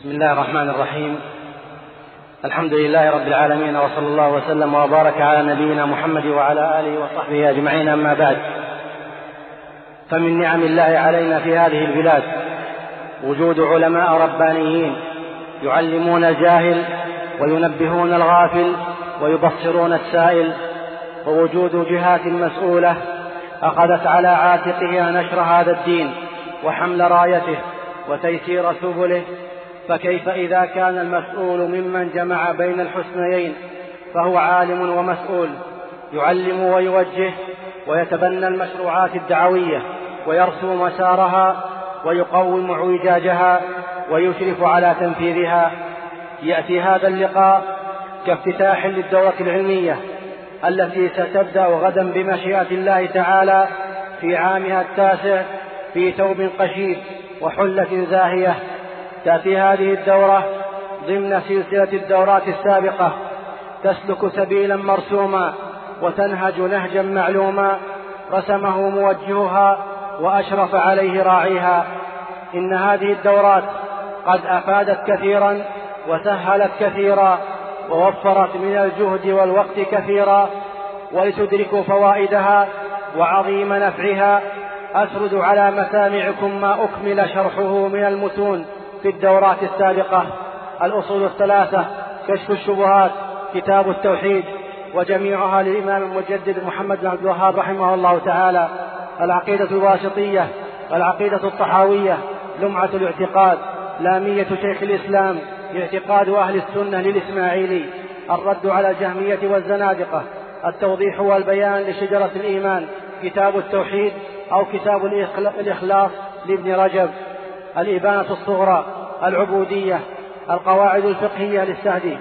بسم الله الرحمن الرحيم. الحمد لله رب العالمين وصلى الله وسلم وبارك على نبينا محمد وعلى آله وصحبه أجمعين أما بعد. فمن نعم الله علينا في هذه البلاد وجود علماء ربانيين يعلمون الجاهل وينبهون الغافل ويبصرون السائل ووجود جهات مسؤولة أخذت على عاتقها نشر هذا الدين وحمل رايته وتيسير سبله فكيف إذا كان المسؤول ممن جمع بين الحسنيين فهو عالم ومسؤول يعلم ويوجه ويتبنى المشروعات الدعوية ويرسم مسارها ويقوم اعوجاجها ويشرف على تنفيذها. يأتي هذا اللقاء كافتتاح للدورة العلمية التي ستبدأ غدا بمشيئة الله تعالى في عامها التاسع في ثوب قشيد وحلة زاهية. تأتي هذه الدورة ضمن سلسلة الدورات السابقة تسلك سبيلا مرسوما وتنهج نهجا معلوما رسمه موجهها وأشرف عليه راعيها. إن هذه الدورات قد أفادت كثيرا وسهلت كثيرا ووفرت من الجهد والوقت كثيرا ولتدركوا فوائدها وعظيم نفعها. أسرد على مسامعكم ما أكمل شرحه من المتون. في الدورات السابقة. الأصول الثلاثة كشف الشبهات كتاب التوحيد وجميعها للإمام المجدد محمد بن عبد الوهاب رحمه الله تعالى. العقيدة الواسطية العقيدة الطحاوية لمعة الاعتقاد لامية شيخ الإسلام اعتقاد أهل السنة للإسماعيلي الرد على الجهمية والزنادقة التوضيح والبيان لشجرة الإيمان كتاب التوحيد أو كتاب الإخلاص لابن رجب. الإبانة الصغرى العبودية القواعد الفقهية للسهدي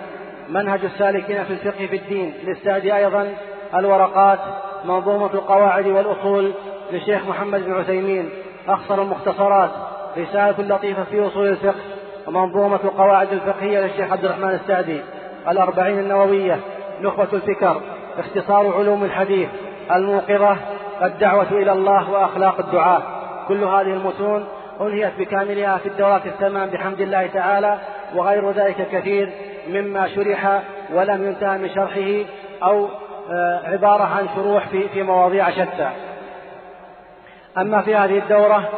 منهج السالكين في الفقه في الدين للسهدي أيضا الورقات منظومة القواعد والأصول للشيخ محمد بن عثيمين أخصر المختصرات رسالة لطيفة في أصول الفقه ومنظومة القواعد الفقهية للشيخ عبد الرحمن السعدي الأربعين النووية نخبة الفكر اختصار علوم الحديث الموقظة الدعوة إلى الله وأخلاق الدعاة كل هذه المتون أنهيت بكاملها في الدورات الثمان بحمد الله تعالى وغير ذلك كثير مما شرح ولم ينتهى من شرحه أو آه، عبارة عن شروح في في مواضيع شتى. أما في هذه الدورة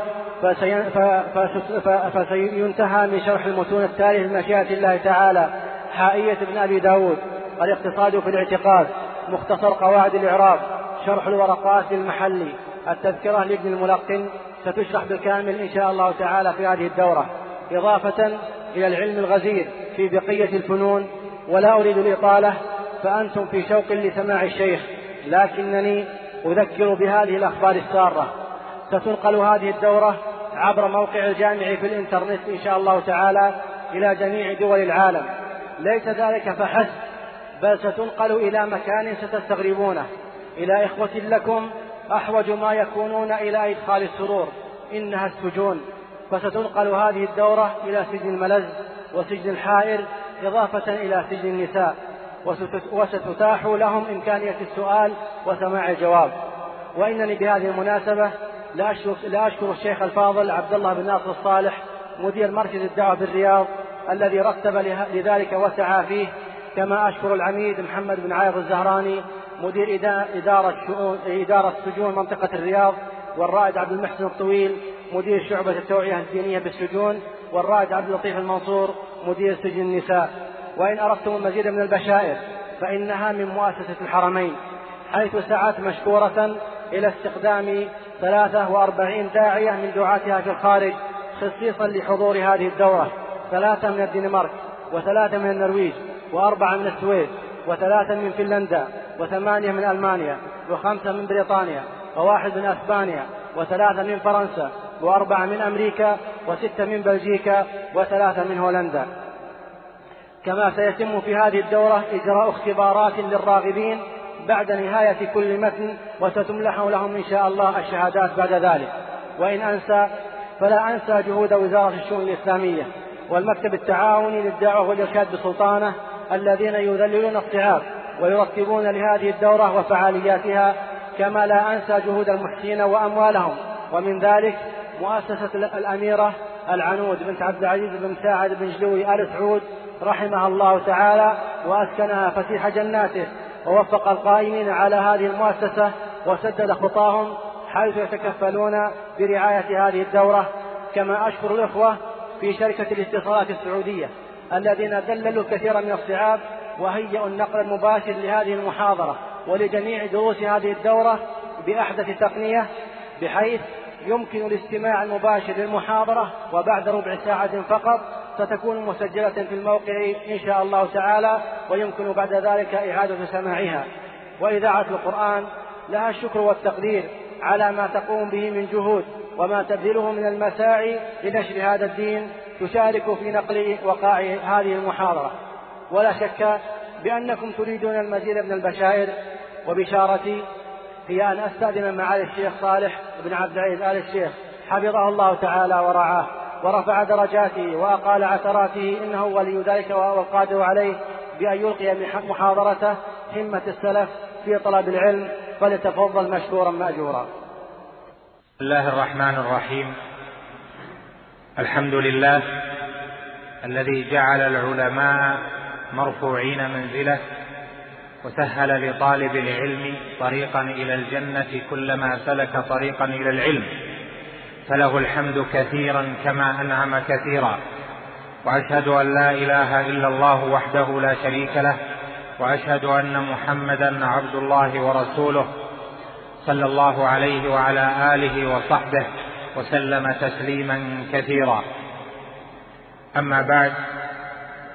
فسينتهى من شرح المتون التالية بمشيئة الله تعالى حائية ابن أبي داود الاقتصاد في الاعتقاد مختصر قواعد الإعراب شرح الورقات للمحلي التذكرة لابن الملقن ستشرح بالكامل إن شاء الله تعالى في هذه الدورة إضافة إلى العلم الغزير في بقية الفنون ولا أريد الإطالة فأنتم في شوق لسماع الشيخ لكنني أذكر بهذه الأخبار السارة. ستنقل هذه الدورة عبر موقع الجامع في الإنترنت إن شاء الله تعالى إلى جميع دول العالم. ليس ذلك فحسب بل ستنقل إلى مكان ستستغربونه. إلى إخوة لكم أحوج ما يكونون إلى إدخال السرور إنها السجون. فستنقل هذه الدورة إلى سجن الملز وسجن الحائر إضافة إلى سجن النساء. وستتاح لهم إمكانية السؤال وسماع الجواب. وإنني بهذه المناسبة لا أشكر الشيخ الفاضل عبد الله بن ناصر الصالح مدير مركز الدعوة بالرياض الذي رتب لذلك وسعى فيه كما أشكر العميد محمد بن عايض الزهراني مدير إدارة شؤون إدارة سجون منطقة الرياض والرائد عبد المحسن الطويل مدير شعبة التوعية الدينية بالسجون والرائد عبد اللطيف المنصور مدير سجن النساء. وإن أردتم المزيد من البشائر فإنها من مؤسسة الحرمين حيث سعت مشكورة إلى ثلاثة وأربعين داعية من دعاتها في الخارج خصيصا لحضور هذه الدورة. ثلاثة من الدنمارك وثلاثة من النرويج وأربعة من السويد وثلاثة من فنلندا. وثمانية من ألمانيا وخمسة من بريطانيا وواحد من أسبانيا وثلاثة من فرنسا وأربعة من أمريكا وستة من بلجيكا وثلاثة من هولندا. كما سيتم في هذه الدورة إجراء اختبارات للراغبين بعد نهاية كل متن وستملح لهم إن شاء الله الشهادات بعد ذلك. وإن أنسى فلا أنسى جهود وزارة الشؤون الإسلامية والمكتب التعاوني للدعوة والإرشاد بسلطانة الذين يذللون الصعاب. ويرتبون لهذه الدورة وفعالياتها كما لا أنسى جهود المحسنين وأموالهم. ومن ذلك مؤسسة الأميرة العنود بنت عبد العزيز بن ساعد بن جلوي آل سعود رحمها الله تعالى وأسكنها فسيح جناته. ووفق القائمين على هذه المؤسسة وسدد خطاهم حيث يتكفلون برعاية هذه الدورة. كما أشكر الإخوة في شركة الاتصالات السعودية الذين ذللوا كثيرا من الصعاب وهيئوا النقل المباشر لهذه المحاضرة ولجميع دروس هذه الدورة بأحدث تقنية بحيث يمكن الاستماع المباشر للمحاضرة وبعد ربع ساعة فقط ستكون مسجلة في الموقع إن شاء الله تعالى ويمكن بعد ذلك إعادة سماعها. وإذاعة القرآن لها الشكر والتقدير على ما تقوم به من جهود وما تبذله من المساعي لنشر هذا الدين تشارك في نقل وقائع هذه المحاضرة. ولا شك بأنكم تريدون المزيد من البشائر وبشارتي هي أن أستأذن معالي الشيخ صالح بن عبد العزيز آل الشيخ حفظه الله تعالى ورعاه ورفع درجاته وأقال عثراته إنه ولي ذلك والقادر عليه بأن يلقي محاضرته همة السلف في طلب العلم فليتفضل مشكورا مأجورا. بسم الله الرحمن الرحيم. الحمد لله الذي جعل العلماء مرفوعين منزله وسهل لطالب العلم طريقا إلى الجنة كلما سلك طريقا إلى العلم. فله الحمد كثيرا كما أنعم كثيرا. وأشهد أن لا إله إلا الله وحده لا شريك له وأشهد أن محمدا عبد الله ورسوله صلى الله عليه وعلى آله وصحبه وسلم تسليما كثيرا. أما بعد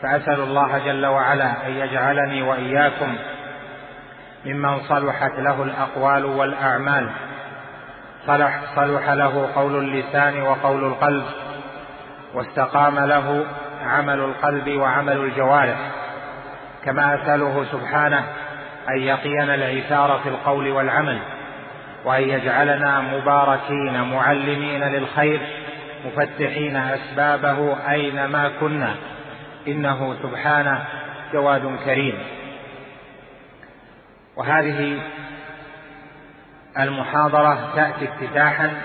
فأسأل الله جل وعلا أن يجعلني وإياكم ممن صلحت له الأقوال والأعمال. صلح صلح له قول اللسان وقول القلب واستقام له عمل القلب وعمل الجوارح. كما أسأله سبحانه أن يقينا العثار في القول والعمل وأن يجعلنا مباركين معلمين للخير مفتحين أسبابه أينما كنا. إنه سبحانه جواد كريم. وهذه المحاضرة تأتي افتتاحا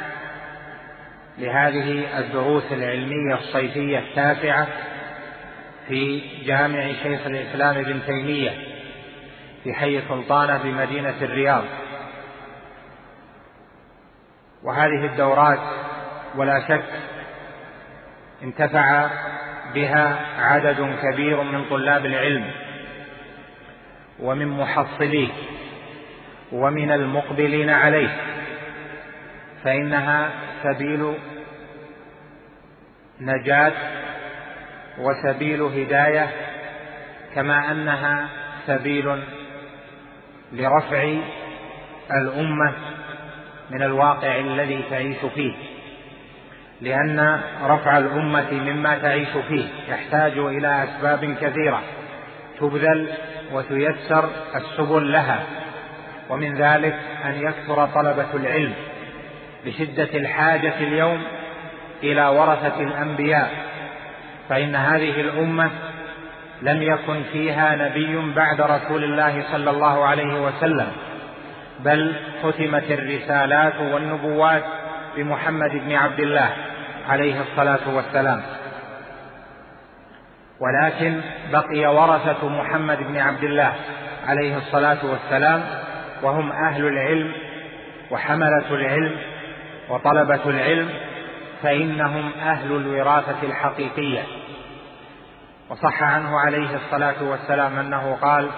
لهذه الدروس العلمية الصيفية التاسعة في جامع شيخ الإسلام ابن تيمية في حي سلطانة بمدينة الرياض. وهذه الدورات ولا شك انتفع بها عدد كبير من طلاب العلم ومن محصليه ومن المقبلين عليه فإنها سبيل نجاة وسبيل هداية كما أنها سبيل لرفع الأمة من الواقع الذي تعيش فيه. لأن رفع الأمة مما تعيش فيه يحتاج إلى أسباب كثيرة تبذل وتيسر السبل لها ومن ذلك أن يكثر طلبة العلم لشده الحاجة اليوم إلى ورثة الأنبياء فإن هذه الأمة لم يكن فيها نبي بعد رسول الله صلى الله عليه وسلم بل ختمت الرسالات والنبوات بمحمد بن عبد الله. عليه الصلاة والسلام. ولكن بقي ورثة محمد بن عبد الله عليه الصلاة والسلام وهم أهل العلم وحملة العلم وطلبة العلم فإنهم أهل الوراثة الحقيقية. وصح عنه عليه الصلاة والسلام أنه قال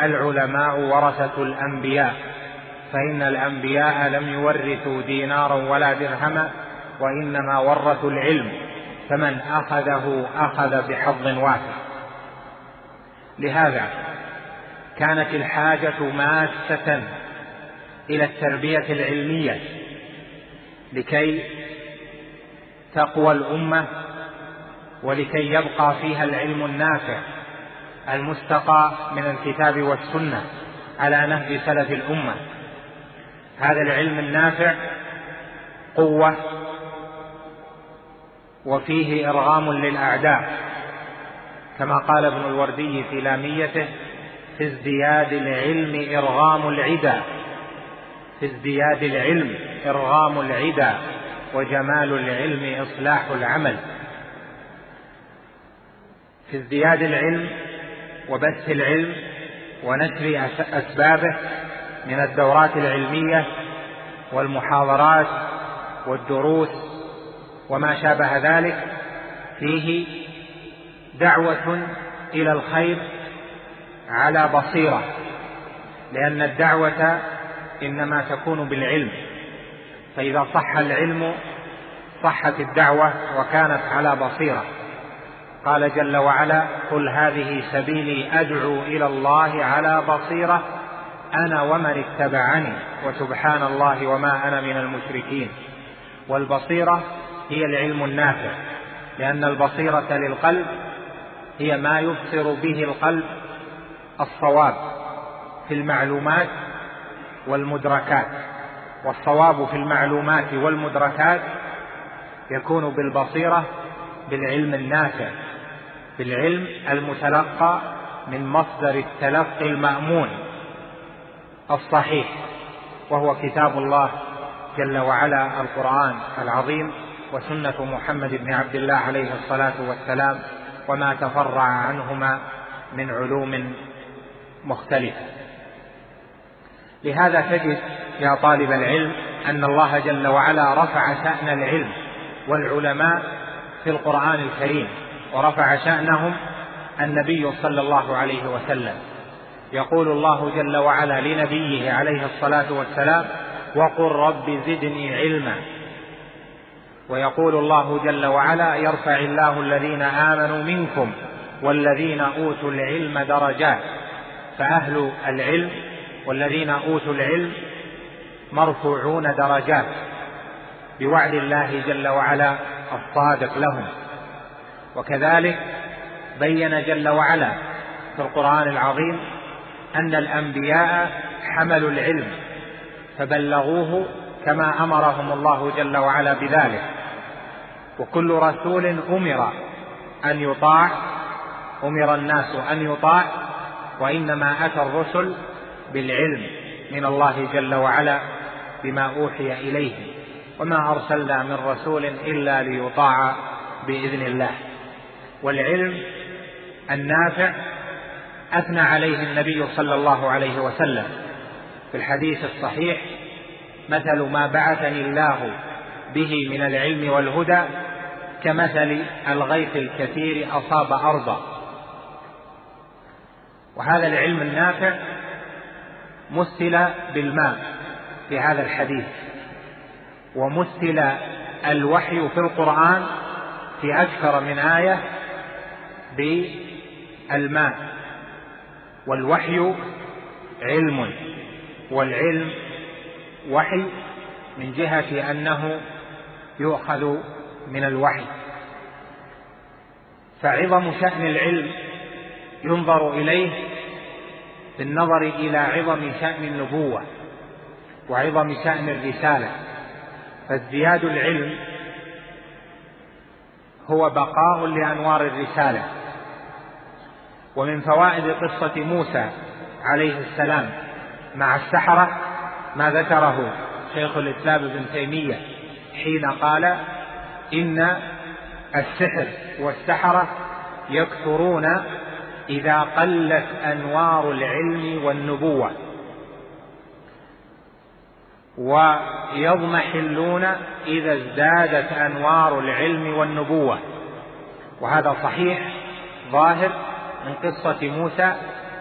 العلماء ورثة الأنبياء. فإن الأنبياء لم يورثوا دينارا ولا درهما وإنما ورثوا العلم فمن أخذه أخذ بحظ واسع. لهذا كانت الحاجة ماسة إلى التربية العلمية لكي تقوى الأمة ولكي يبقى فيها العلم النافع المستقى من الكتاب والسنة على نهج سلف الأمة. هذا العلم النافع قوة وفيه إرغام للأعداء كما قال ابن الوردي في لاميته في ازدياد العلم إرغام العدا في ازدياد العلم إرغام العدا وجمال العلم إصلاح العمل. في ازدياد العلم وبث العلم ونشر أسبابه من الدورات العلمية والمحاضرات والدروس وما شابه ذلك فيه دعوة إلى الخير على بصيرة لأن الدعوة إنما تكون بالعلم فإذا صح العلم صحت الدعوة وكانت على بصيرة. قال جل وعلا قل هذه سبيلي أدعو إلى الله على بصيرة أنا ومن اتبعني وسبحان الله وما أنا من المشركين. والبصيرة هي العلم النافع لأن البصيرة للقلب هي ما يبصر به القلب الصواب في المعلومات والمدركات. والصواب في المعلومات والمدركات يكون بالبصيرة بالعلم النافع بالعلم المتلقى من مصدر التلقي المأمون. الصحيح وهو كتاب الله جل وعلا القرآن العظيم وسنة محمد بن عبد الله عليه الصلاة والسلام وما تفرع عنهما من علوم مختلفة. لهذا تجد يا طالب العلم أن الله جل وعلا رفع شأن العلم والعلماء في القرآن الكريم ورفع شأنهم النبي صلى الله عليه وسلم. يقول الله جل وعلا لنبيه عليه الصلاة والسلام وقل رب زدني علما. ويقول الله جل وعلا يرفع الله الذين آمنوا منكم والذين أوتوا العلم درجات فأهل العلم والذين أوتوا العلم مرفوعون درجات بوعد الله جل وعلا الصادق لهم. وكذلك بين جل وعلا في القرآن العظيم أن الأنبياء حملوا العلم فبلغوه كما أمرهم الله جل وعلا بذلك. وكل رسول أمر أن يطاع أمر الناس أن يطاع وإنما أتى الرسل بالعلم من الله جل وعلا بما أوحي إليه. وما أرسلنا من رسول إلا ليطاع بإذن الله. والعلم النافع أثنى عليه النبي صلى الله عليه وسلم. في الحديث الصحيح مثل ما بعثني الله به من العلم والهدى كمثل الغيث الكثير أصاب أرضا وهذا العلم النافع مثل بالماء في هذا الحديث ومثل الوحي في القرآن في أكثر من آية بالماء. والوحي علم والعلم وحي من جهة أنه يؤخذ من الوحي. فعظم شأن العلم ينظر إليه بالنظر إلى عظم شأن النبوة وعظم شأن الرسالة. فازدياد العلم هو بقاء لأنوار الرسالة. ومن فوائد قصة موسى عليه السلام مع السحرة ما ذكره شيخ الإسلام ابن تيمية حين قال إن السحر والسحرة يكثرون إذا قلت أنوار العلم والنبوة ويضمحلون إذا ازدادت أنوار العلم والنبوة وهذا صحيح ظاهر من قصة موسى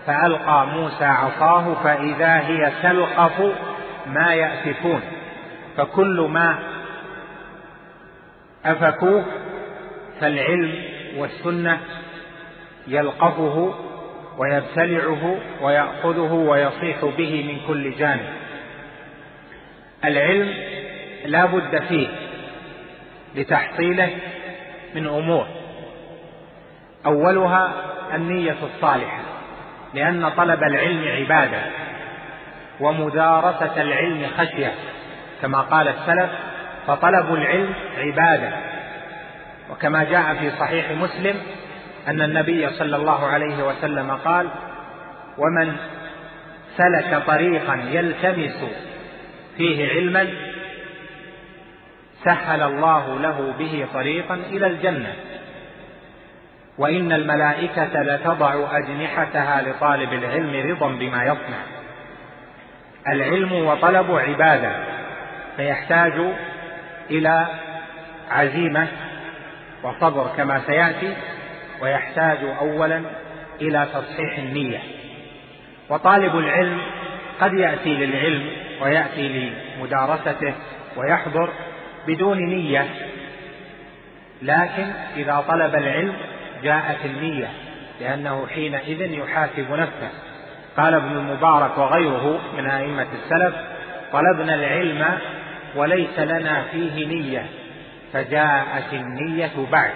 فألقى موسى عصاه فإذا هي تلقف ما يأفكون فكل ما أفكوه فالعلم والسنة يلقفه ويبتلعه ويأخذه ويصيح به من كل جانب. العلم لا بد فيه لتحصيله من أمور. أولها النية الصالحة لأن طلب العلم عبادة ومدارسة العلم خشية كما قال السلف فطلب العلم عبادة. وكما جاء في صحيح مسلم أن النبي صلى الله عليه وسلم قال ومن سلك طريقا يلتمس فيه علما سهل الله له به طريقا إلى الجنة. وإن الملائكة لتضع أجنحتها لطالب العلم رضا بما يصنع العلم وطلب عبادة فيحتاج إلى عزيمة وصبر كما سيأتي ويحتاج اولا إلى تصحيح النية. وطالب العلم قد يأتي للعلم ويأتي لمدارسته ويحضر بدون نية. لكن إذا طلب العلم جاءت النية لأنه حينئذ يحاسب نفسه. قال ابن المبارك وغيره من أئمة السلف طلبنا العلم وليس لنا فيه نية فجاءت النية بعد.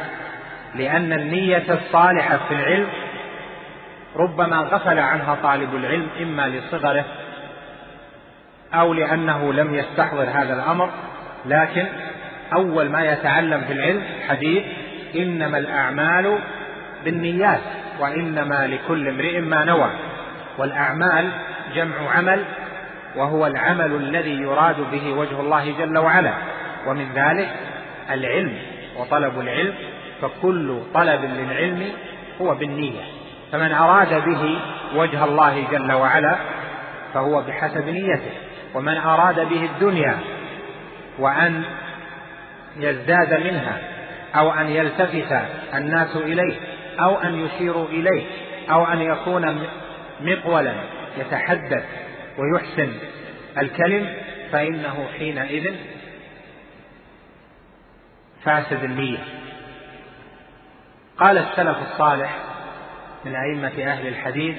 لأن النية الصالحة في العلم ربما غفل عنها طالب العلم إما لصغره أو لأنه لم يستحضر هذا الأمر لكن أول ما يتعلم في العلم حديث إنما الأعمال بالنيات وإنما لكل امرئ ما نوى. والأعمال جمع عمل وهو العمل الذي يراد به وجه الله جل وعلا. ومن ذلك العلم وطلب العلم فكل طلب للعلم هو بالنية. فمن أراد به وجه الله جل وعلا فهو بحسب نيته. ومن أراد به الدنيا وأن يزداد منها أو أن يلتفت الناس إليه أو أن يشيروا إليه أو أن يكون مقولا يتحدث ويحسن الكلم فإنه حينئذ فاسد النية. قال السلف الصالح من أئمة أهل الحديث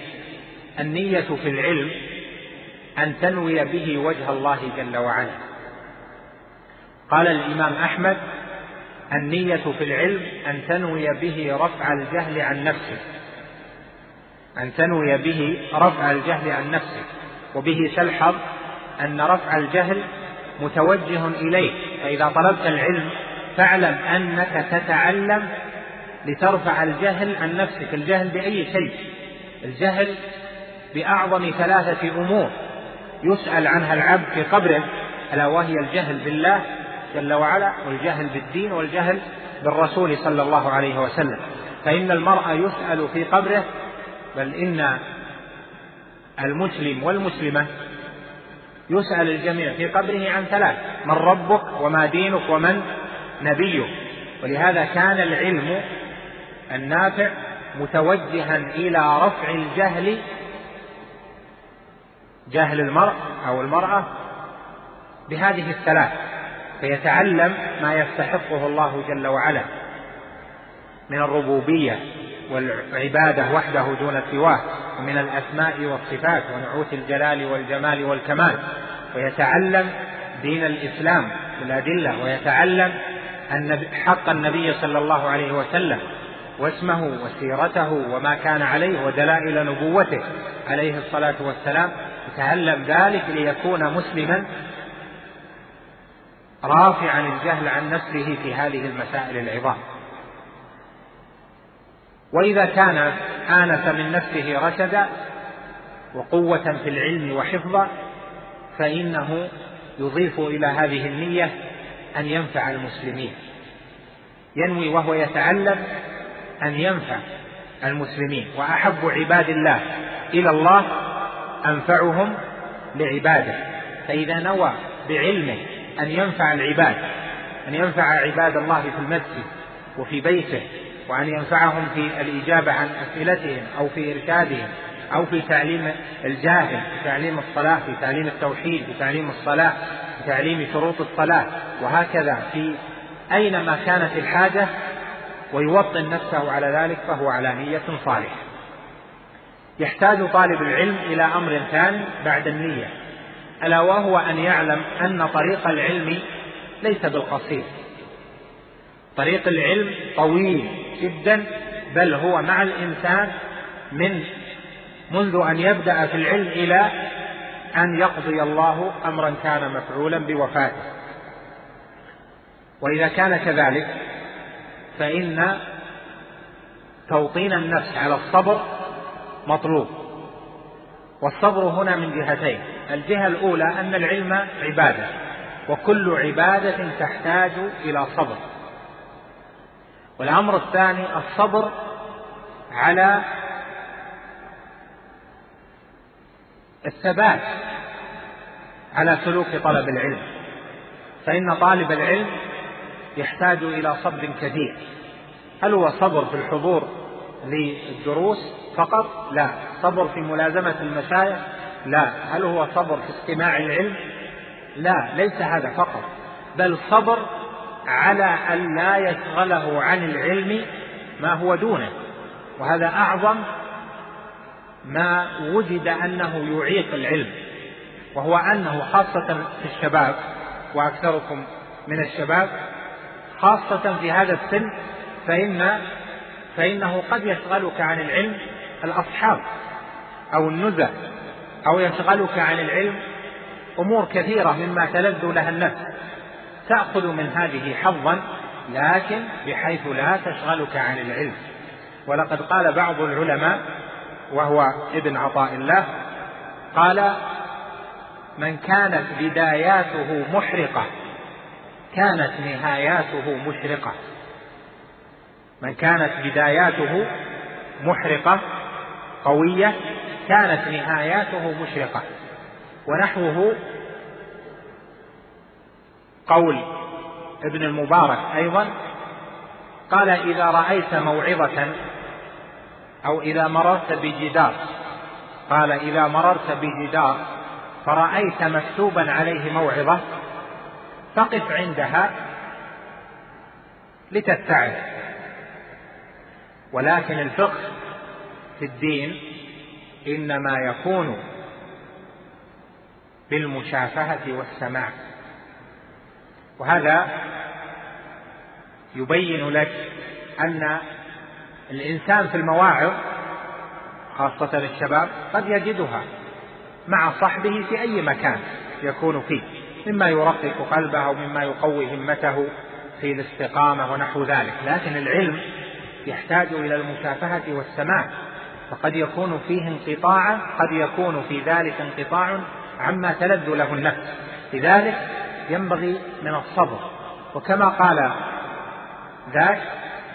النية في العلم أن تنوي به وجه الله جل وعلا. قال الإمام أحمد النية في العلم أن تنوي به رفع الجهل عن نفسك أن تنوي به رفع الجهل عن نفسك وبه تلحظ أن رفع الجهل متوجه اليك فإذا طلبت العلم فاعلم أنك تتعلم لترفع الجهل عن نفسك. الجهل بأي شيء؟ الجهل بأعظم ثلاثة أمور. يسأل عنها العبد في قبره. ألا وهي الجهل بالله جل وعلا والجهل بالدين والجهل بالرسول صلى الله عليه وسلم. فإن المرء يسأل في قبره بل إن المسلم والمسلمة يسأل الجميع في قبره عن ثلاث من ربك وما دينك ومن نبيك. ولهذا كان العلم النافع متوجها إلى رفع الجهل جهل المرء أو المرأة بهذه الثلاث. فيتعلم ما يستحقه الله جل وعلا من الربوبية والعبادة وحده دون سواه ومن الأسماء والصفات ونعوت الجلال والجمال والكمال. ويتعلم دين الإسلام بالأدلة ويتعلم حق النبي صلى الله عليه وسلم واسمه وسيرته وما كان عليه ودلائل نبوته عليه الصلاة والسلام. يتعلم ذلك ليكون مسلما رافعا الجهل عن نفسه في هذه المسائل العظام. وإذا كان آنس من نفسه رشدا وقوة في العلم وحفظا فإنه يضيف إلى هذه النية أن ينفع المسلمين. ينوي وهو يتعلم أن ينفع المسلمين. وأحب عباد الله إلى الله أنفعهم لعباده فإذا نوى بعلمه أن ينفع العباد أن ينفع عباد الله في المسجد وفي بيته وأن ينفعهم في الإجابة عن أسئلتهم أو في إرشادهم أو في تعليم الجاهل في تعليم الصلاة في تعليم التوحيد في تعليم الصلاة في تعليم شروط الصلاة. وهكذا في أينما كانت الحاجة ويوطن نفسه على ذلك فهو على نية صالحة. يحتاج طالب العلم إلى أمر ثاني بعد النية. ألا وهو أن يعلم أن طريق العلم ليس بالقصير. طريق العلم طويل جدا بل هو مع الإنسان من منذ أن يبدأ في العلم إلى أن يقضي الله أمرا كان مفعولا بوفاته. وإذا كان كذلك فإن توطين النفس على الصبر مطلوب. والصبر هنا من جهتين. الجهة الأولى أن العلم عبادة وكل عبادة تحتاج إلى صبر. والأمر الثاني الصبر على الثبات على سلوك طلب العلم. فإن طالب العلم يحتاج إلى صبر كثير. هل هو صبر في الحضور للدروس؟ فقط؟ لا. صبر في ملازمة المشايخ؟ لا. هل هو صبر في استماع العلم؟ لا. ليس هذا فقط. بل صبر على أن لا يشغله عن العلم ما هو دونه. وهذا أعظم ما وجد أنه يعيق العلم. وهو أنه خاصة في الشباب وأكثركم من الشباب خاصة في هذا السن فإن فإنه قد يشغلك عن العلم الأصحاب أو النزع أو يشغلك عن العلم أمور كثيرة مما تلذ لها النفس. تأخذ من هذه حظا لكن بحيث لا تشغلك عن العلم. ولقد قال بعض العلماء وهو ابن عطاء الله قال من كانت بداياته محرقة كانت نهاياته مشرقة. من كانت بداياته محرقة قوية كانت نهاياته مشرقة. ونحوه قول ابن المبارك أيضا قال إذا رأيت موعظة أو إذا مررت بجدار قال إذا مررت بجدار فرأيت مكتوبا عليه موعظة فقف عندها لتتعظ. ولكن الفقه في الدين إنما يكون بالمشافهة والسماع. وهذا يبين لك أن الإنسان في المواعظ خاصة الشباب قد يجدها مع صحبه في أي مكان يكون فيه مما يرقق قلبه أو مما يقوي همته في الاستقامة ونحو ذلك. لكن العلم يحتاج إلى المشافهة والسماع. فقد يكون فيه انقطاعا قد يكون في ذلك انقطاع عما تلذ له النفس. لذلك ينبغي من الصبر. وكما قال ذاك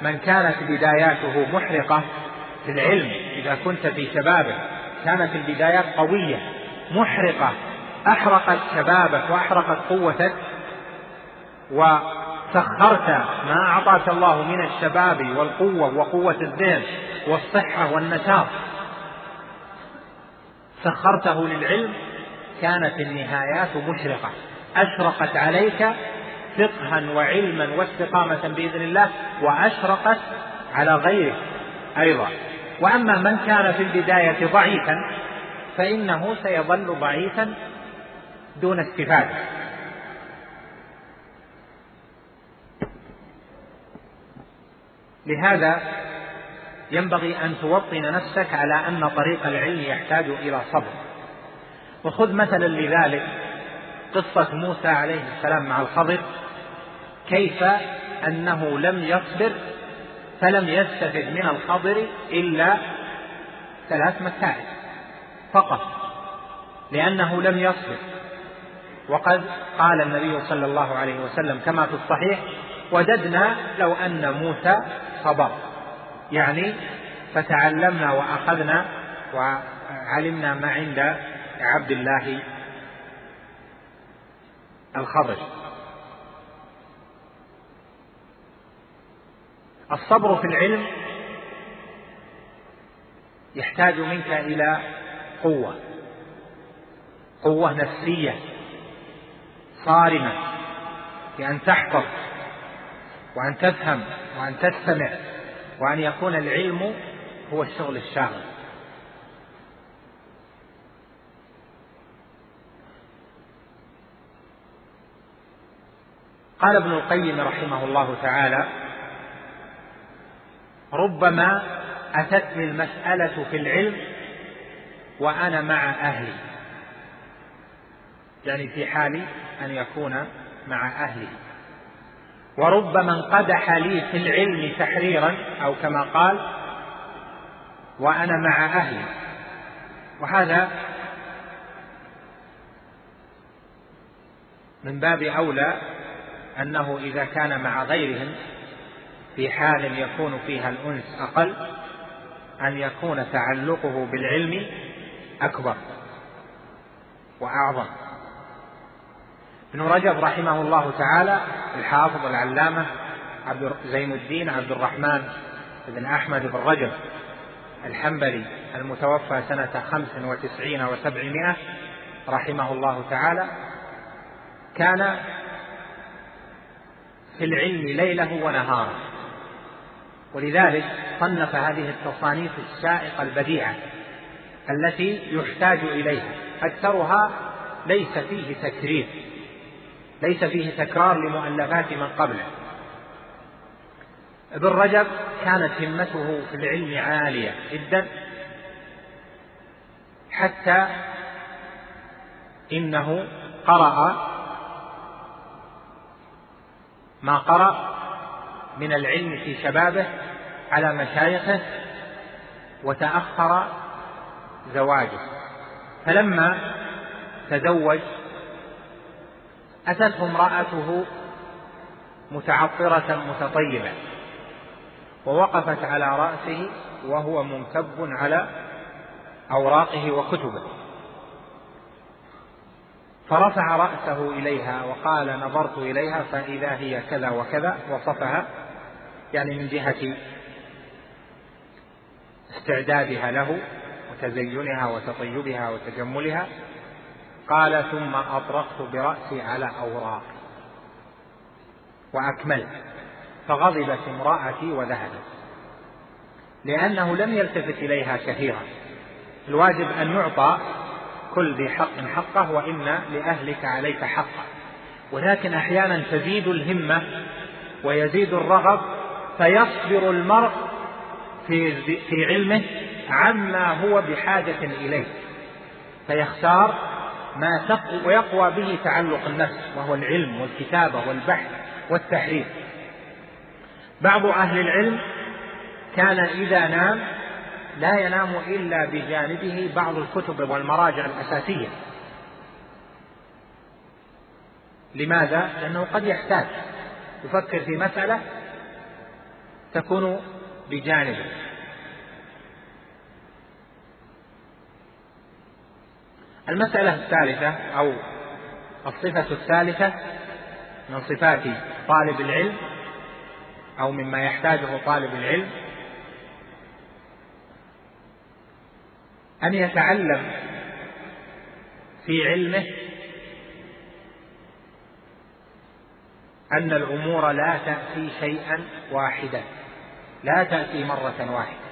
من كانت بداياته محرقة في العلم إذا كنت في شبابك كانت البدايات قوية محرقة أحرقت شبابك وأحرقت قوتك وسخرت ما أعطاك الله من الشباب والقوة وقوة الذهن والصحة والنشاط. سخرته للعلم كانت النهايات مشرقة. أشرقت عليك فقها وعلما واستقامة بإذن الله وأشرقت على غيره أيضا. وأما من كان في البداية ضعيفا فإنه سيظل ضعيفا دون استفادة. لهذا ينبغي أن توطن نفسك على أن طريق العلم يحتاج إلى صبر. وخذ مثلا لذلك قصة موسى عليه السلام مع الخضر. كيف أنه لم يصبر فلم يستفد من الخضر إلا ثلاث مسائل فقط لأنه لم يصبر. وقد قال النبي صلى الله عليه وسلم كما في الصحيح وددنا لو أن موسى صبر. يعني فتعلمنا وأخذنا وعلمنا ما عند عبد الله الخضر. الصبر في العلم يحتاج منك إلى قوة قوة نفسية صارمة في أن تحفظ وأن تفهم وأن تستمع وأن يكون العلم هو الشغل الشاغل. قال ابن القيم رحمه الله تعالى ربما أتتني المسألة في العلم وأنا مع أهلي. يعني في حال أن يكون مع أهله. وربما انقدح لي في العلم تحريرا أو كما قال وأنا مع أهلي. وهذا من باب أولى أنه إذا كان مع غيرهم في حال يكون فيها الأنس أقل أن يكون تعلقه بالعلم أكبر وأعظم. ابن رجب رحمه الله تعالى الحافظ العلامة عبد زين الدين عبد الرحمن بن أحمد بن رجب الحنبلي المتوفى سنة خمس وتسعين وسبعمائة رحمه الله تعالى كان في العلم ليله ونهاره. ولذلك صنف هذه التصانيف الشائقة البديعة التي يحتاج إليها. أكثرها ليس فيه تكرير. ليس فيه تكرار لمؤلفات من قبله. ابن رجب كانت همته في العلم عالية جدا حتى إنه قرأ ما قرأ من العلم في شبابه على مشايخه وتأخر زواجه. فلما تزوج أتته امرأته متعطرة متطيبة ووقفت على رأسه وهو منكب على أوراقه وكتبه. فرفع رأسه إليها وقال نظرت إليها فإذا هي كذا وكذا وصفها يعني من جهة استعدادها له وتزينها وتطيبها وتجملها. قال ثم أطرقت برأسي على أوراقي وأكملت فغضبت امرأتي وذهبت لأنه لم يلتفت إليها كثيرا. الواجب أن يعطى كل ذي حق حقه وإن لأهلك عليك حقا ولكن أحيانا تزيد الهمة ويزيد الرغب فيصبر المرء في في علمه عما هو بحاجة إليه فيختار ما ويقوى به تعلق النفس وهو العلم والكتابة والبحث والتحرير بعض أهل العلم كان إذا نام لا ينام إلا بجانبه بعض الكتب والمراجع الأساسية. لماذا؟ لأنه قد يحتاج. يفكر في مسألة تكون بجانبه. المسألة الثالثة أو الصفة الثالثة من صفات طالب العلم أو مما يحتاجه طالب العلم أن يتعلم في علمه أن الأمور لا تأتي شيئا واحدا لا تأتي مرة واحدة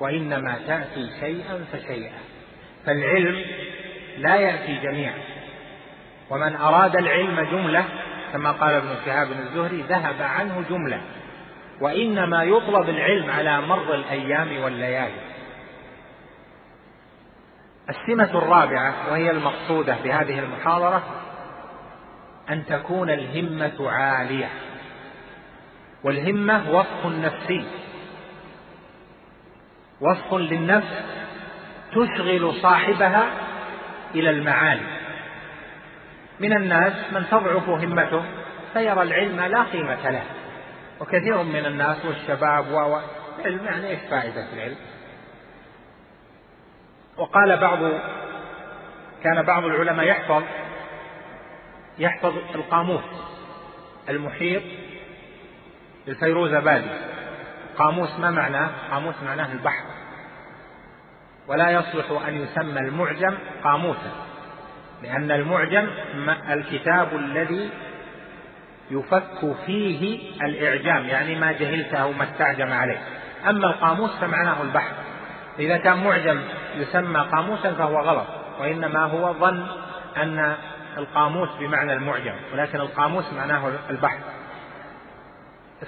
وإنما تأتي شيئا فشيئا. فالعلم لا يأتي جميعا. ومن أراد العلم جملة كما قال ابن شهاب الزهري ذهب عنه جملة. وإنما يطلب العلم على مر الأيام والليالي. السمة الرابعة وهي المقصودة بهذه المحاضرة أن تكون الهمة عالية. والهمة وصف نفسي. وصف للنفس تشغل صاحبها إلى المعالي من الناس من تضعف همته فيرى العلم لا قيمة له وكثير من الناس والشباب و العلم يعني إيش فائدة العلم؟ وقال بعض كان بعض العلماء يحفظ يحفظ القاموس المحيط للفيروزبادي قاموس ما معناه؟ قاموس معناه البحر ولا يصلح أن يسمى المعجم قاموسا لأن المعجم الكتاب الذي يفك فيه الإعجام يعني ما جهلته ما استعجم عليه. أما القاموس فمعناه البحر إذا كان معجم يسمى قاموسا فهو غلط وإنما هو ظن أن القاموس بمعنى المعجم ولكن القاموس معناه البحث.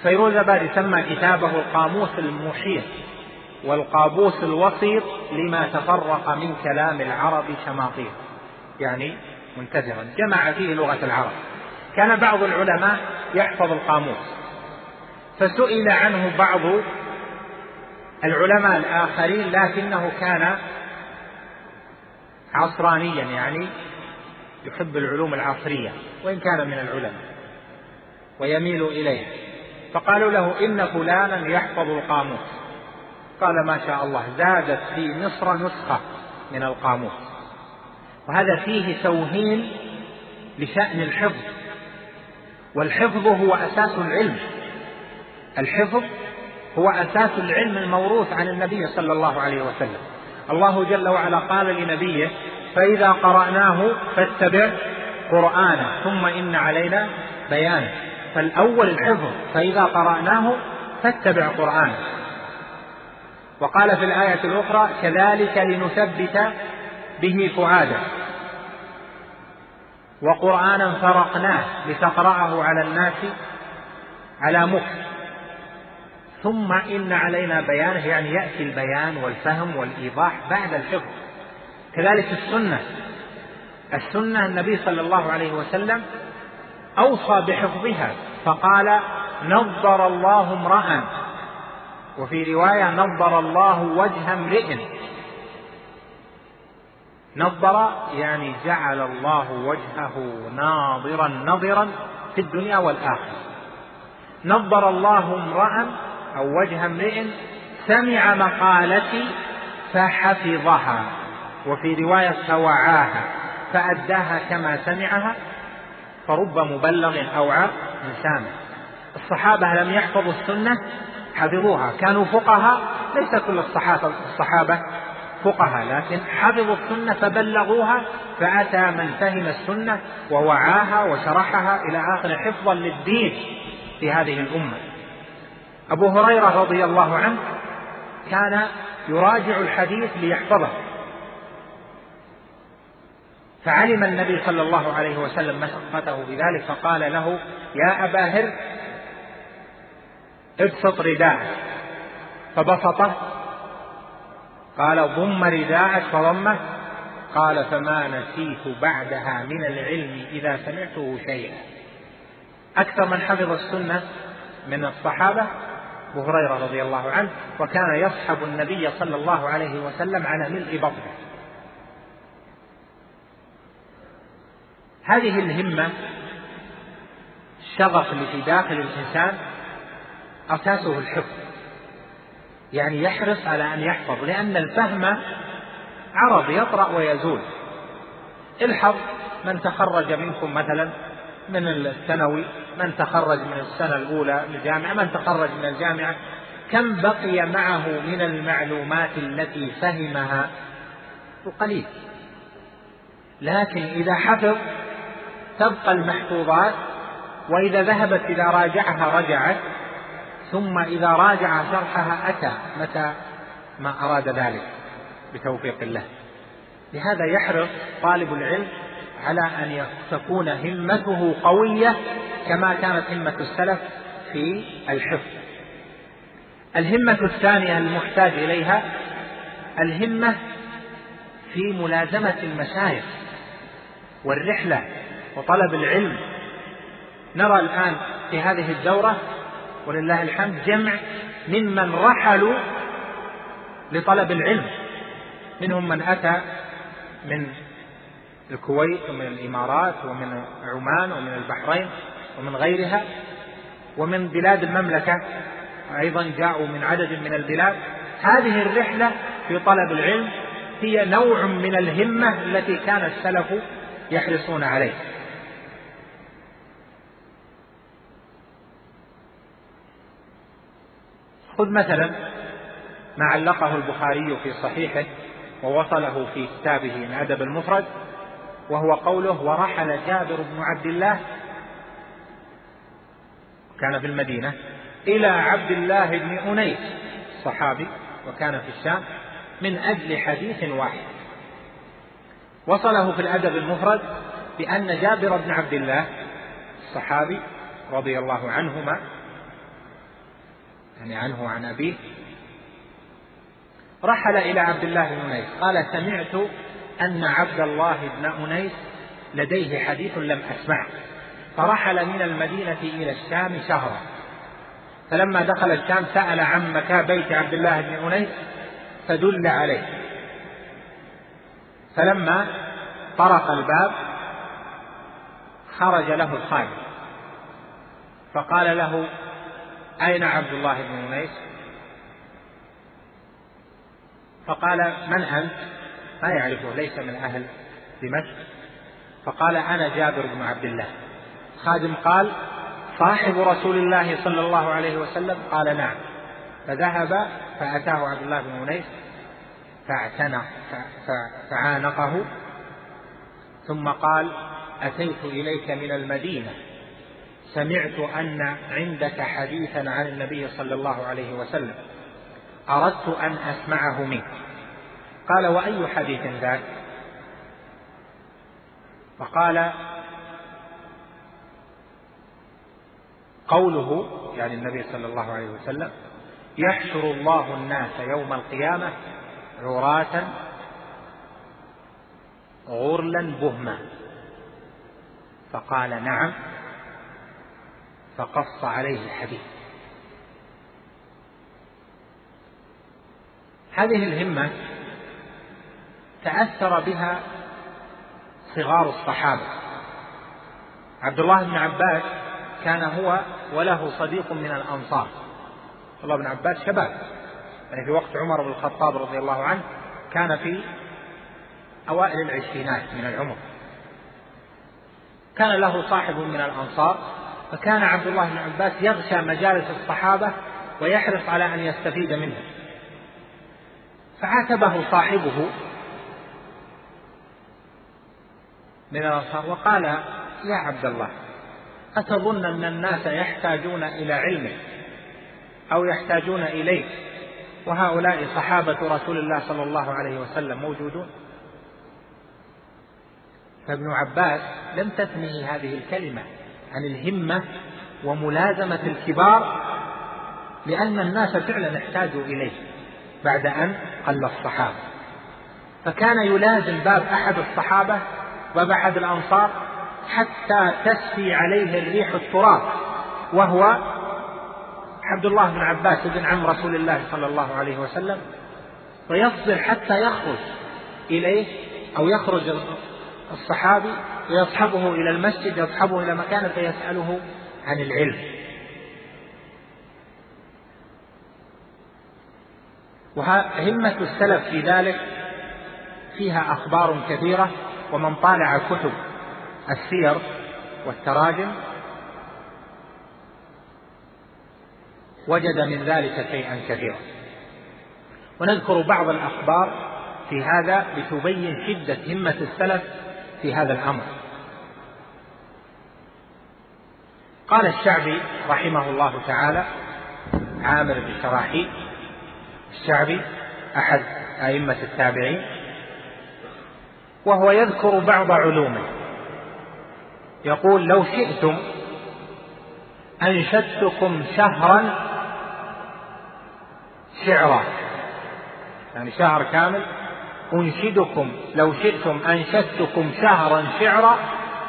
فيروز سمى كتابه القاموس المحيط. والقابوس الوسيط لما تفرق من كلام العرب شماطير. يعني منتزعا جمع فيه لغة العرب. كان بعض العلماء يحفظ القاموس. فسئل عنه بعض العلماء الآخرين لكنه كان عصرانيا يعني يحب العلوم العصرية وإن كان من العلماء ويميل إليه. فقالوا له إن فلانا يحفظ القاموس. قال ما شاء الله زادت في مصر نسخة من القاموس. وهذا فيه توهين لشأن الحفظ. والحفظ هو أساس العلم. الحفظ هو أساس العلم الموروث عن النبي صلى الله عليه وسلم. الله جل وعلا قال لنبيه فإذا قرأناه فاتبع قرآنه ثم إن علينا بيانه. فالأول الحفظ فإذا قرأناه فاتبع قرآنه. وقال في الآية الأخرى كذلك لنثبت به فؤاده. وقرآنا فرقناه لتقرأه على الناس على مكث ثم إن علينا بيانه يعني يأتي البيان والفهم والإيضاح بعد الحفظ. كذلك السنة. السنة النبي صلى الله عليه وسلم أوصى بحفظها فقال نظر الله امرأ وفي رواية نظر الله وجه امرئ. نظر يعني جعل الله وجهه ناظرا نظرا في الدنيا والآخرة. نظر الله امرأ أو وجه امرئ سمع مقالتي فحفظها. وفي رواية فوعاها فأداها كما سمعها فرب مبلغ أوعى من سامع الصحابة لم يحفظوا السنة حفظوها. كانوا فقهاء ليس كل الصحابة الصحابة فقهاء لكن حفظوا السنة فبلغوها فأتى من فهم السنة ووعاها وشرحها إلى آخر حفظا للدين في هذه الأمة. أبو هريرة رضي الله عنه كان يراجع الحديث ليحفظه. فعلم النبي صلى الله عليه وسلم مشقته بذلك فقال له يا أبا هر ابسط رداءك. فبسطه قال ضم رداءك فضمه. قال فما نسيت بعدها من العلم إذا سمعته شيئا. أكثر من حفظ السنة من الصحابة أبو هريرة رضي الله عنه وكان يصحب النبي صلى الله عليه وسلم على ملء بطنه. هذه الهمة الشغف اللي في داخل الإنسان أساسه الحفظ. يعني يحرص على أن يحفظ لأن الفهم عرض يطرأ ويزول. الحظ من تخرج منكم مثلا من الثانوي من تخرج من السنة الأولى للجامعة من تخرج من الجامعة كم بقي معه من المعلومات التي فهمها؟ القليل لكن إذا حفظ تبقى المحفوظات وإذا ذهبت إذا راجعها رجعت ثم إذا راجع شرحها أتى متى؟ ما أراد ذلك بتوفيق الله. لهذا يحرص طالب العلم على أن تكون همته قوية كما كانت همة السلف في الحفظ. الهمة الثانية المحتاج إليها الهمة في ملازمة المشايخ والرحلة وطلب العلم. نرى الآن في هذه الدورة ولله الحمد جمع ممن رحلوا لطلب العلم. منهم من أتى من الكويت ومن الإمارات ومن عمان ومن البحرين ومن غيرها ومن بلاد المملكة أيضا جاءوا من عدد من البلاد. هذه الرحلة في طلب العلم هي نوع من الهمة التي كان السلف يحرصون عليه خذ مثلا ما علقه البخاري في صحيحه ووصله في كتابه الأدب المفرد وهو قوله ورحل جابر بن عبد الله كان في المدينة إلى عبد الله بن أنيس صحابي وكان في الشام من أجل حديث واحد. وصله في الأدب المفرد بأن جابر بن عبد الله الصحابي رضي الله عنهما يعني عنه وعن أبيه. رحل إلى عبد الله بن أنيس. قال سمعت أن عبد الله بن أنيس لديه حديث لم أسمعه. فرحل من المدينة إلى الشام شهرا. فلما دخل الشام سأل عن مكان بيت عبد الله بن أنيس فدل عليه. فلما طرق الباب خرج له الخادم. فقال له أين عبد الله بن أنيس فقال من أنت؟ ما يعرفه ليس من أهل دمشق. فقال أنا جابر بن عبد الله. خادم قال صاحب رسول الله صلى الله عليه وسلم؟ قال نعم. فذهب فأتاه عبد الله بن أنيس فاعتنق فعانقه ثم قال أتيت إليك من المدينة. سمعت أن عندك حديثا عن النبي صلى الله عليه وسلم. أردت أن أسمعه منك. قال وأي حديث ذاك؟ فقال قوله يعني النبي صلى الله عليه وسلم يحشر الله الناس يوم القيامة عراة غرلا بهما. فقال نعم. فقص عليه الحديث. هذه الهمة تأثر بها صغار الصحابة. عبد الله بن عباس كان هو وله صديق من الأنصار. عبد الله بن عباس شباب. يعني في وقت عمر بن الخطاب رضي الله عنه كان في أوائل العشرينات من العمر. كان له صاحب من الأنصار فكان عبد الله بن عباس يغشى مجالس الصحابة ويحرص على أن يستفيد منه. فعاتبه صاحبه من الأنصار وقال يا عبد الله أتظن أن الناس يحتاجون إلى علمك أو يحتاجون إليك وهؤلاء صحابة رسول الله صلى الله عليه وسلم موجودون؟ فابن عباس لم تثنه هذه الكلمة. عن الهمة وملازمة الكبار لأن الناس فعلا احتاجوا إليه بعد أن قل الصحابة. فكان يلازم باب أحد الصحابة باب أحد الأنصار حتى تسفي عليه الريح التراب وهو عبد الله بن عباس بن عم رسول الله صلى الله عليه وسلم ويصبر حتى يخرج إليه أو يخرج الصحابي ويصحبه إلى المسجد يصحبه إلى مكانه فيسأله عن العلم. وهمة السلف في ذلك فيها أخبار كثيرة ومن طالع كتب السير والتراجم وجد من ذلك شيئا كثيرا. ونذكر بعض الأخبار في هذا لتبين شدة همة السلف في هذا الأمر. قال الشعبي رحمه الله تعالى عامر بن شراحيل الشعبي أحد أئمة التابعين وهو يذكر بعض علومه. يقول لو شئتم أنشدتكم شهرا شعرا. يعني شهر كامل أنشدكم لو شئتم أنشدتكم شهرا شعرا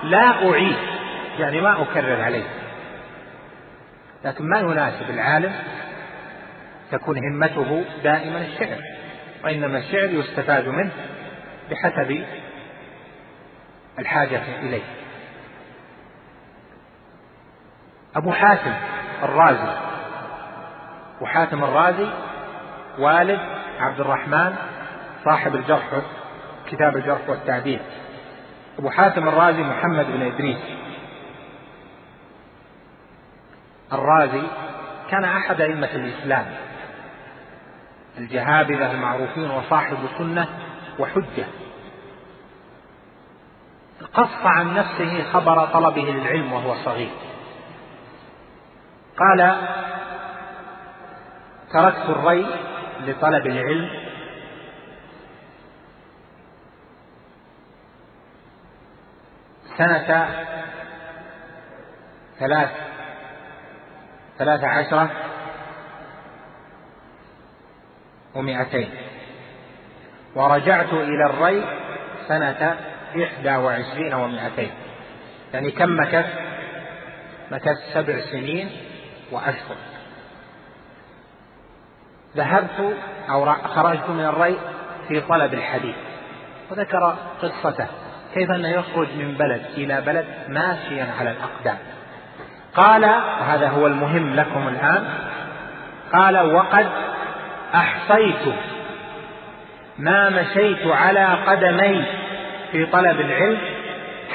لا أعيد يعني ما أكرر عليه. لكن ما يناسب العالم تكون همته دائما الشعر وإنما الشعر يستفاد منه بحسب الحاجة إليه. أبو حاتم الرازي أبو حاتم الرازي والد عبد الرحمن صاحب الجرح كتاب الجرح والتعديل. أبو حاتم الرازي محمد بن إدريس. الرازي كان أحد أئمة الإسلام. الجهابذة المعروفين وصاحب سنة وحجة. قص عن نفسه خبر طلبه للعلم وهو صغير. قال تركت الري لطلب العلم سنة ثلاث ثلاث عشرة ومئتين. ورجعت إلى الري سنة إحدى وعشرين ومئتين. يعني كم مكث؟ مكث سبع سنين وأشهر. ذهبت أو خرجت من الري في طلب الحديث. وذكر قصته. كيف أنه يخرج من بلد إلى بلد ماشيا على الأقدام؟ قال وهذا هو المهم لكم الآن قال وقد أحصيت ما مشيت على قدمي في طلب العلم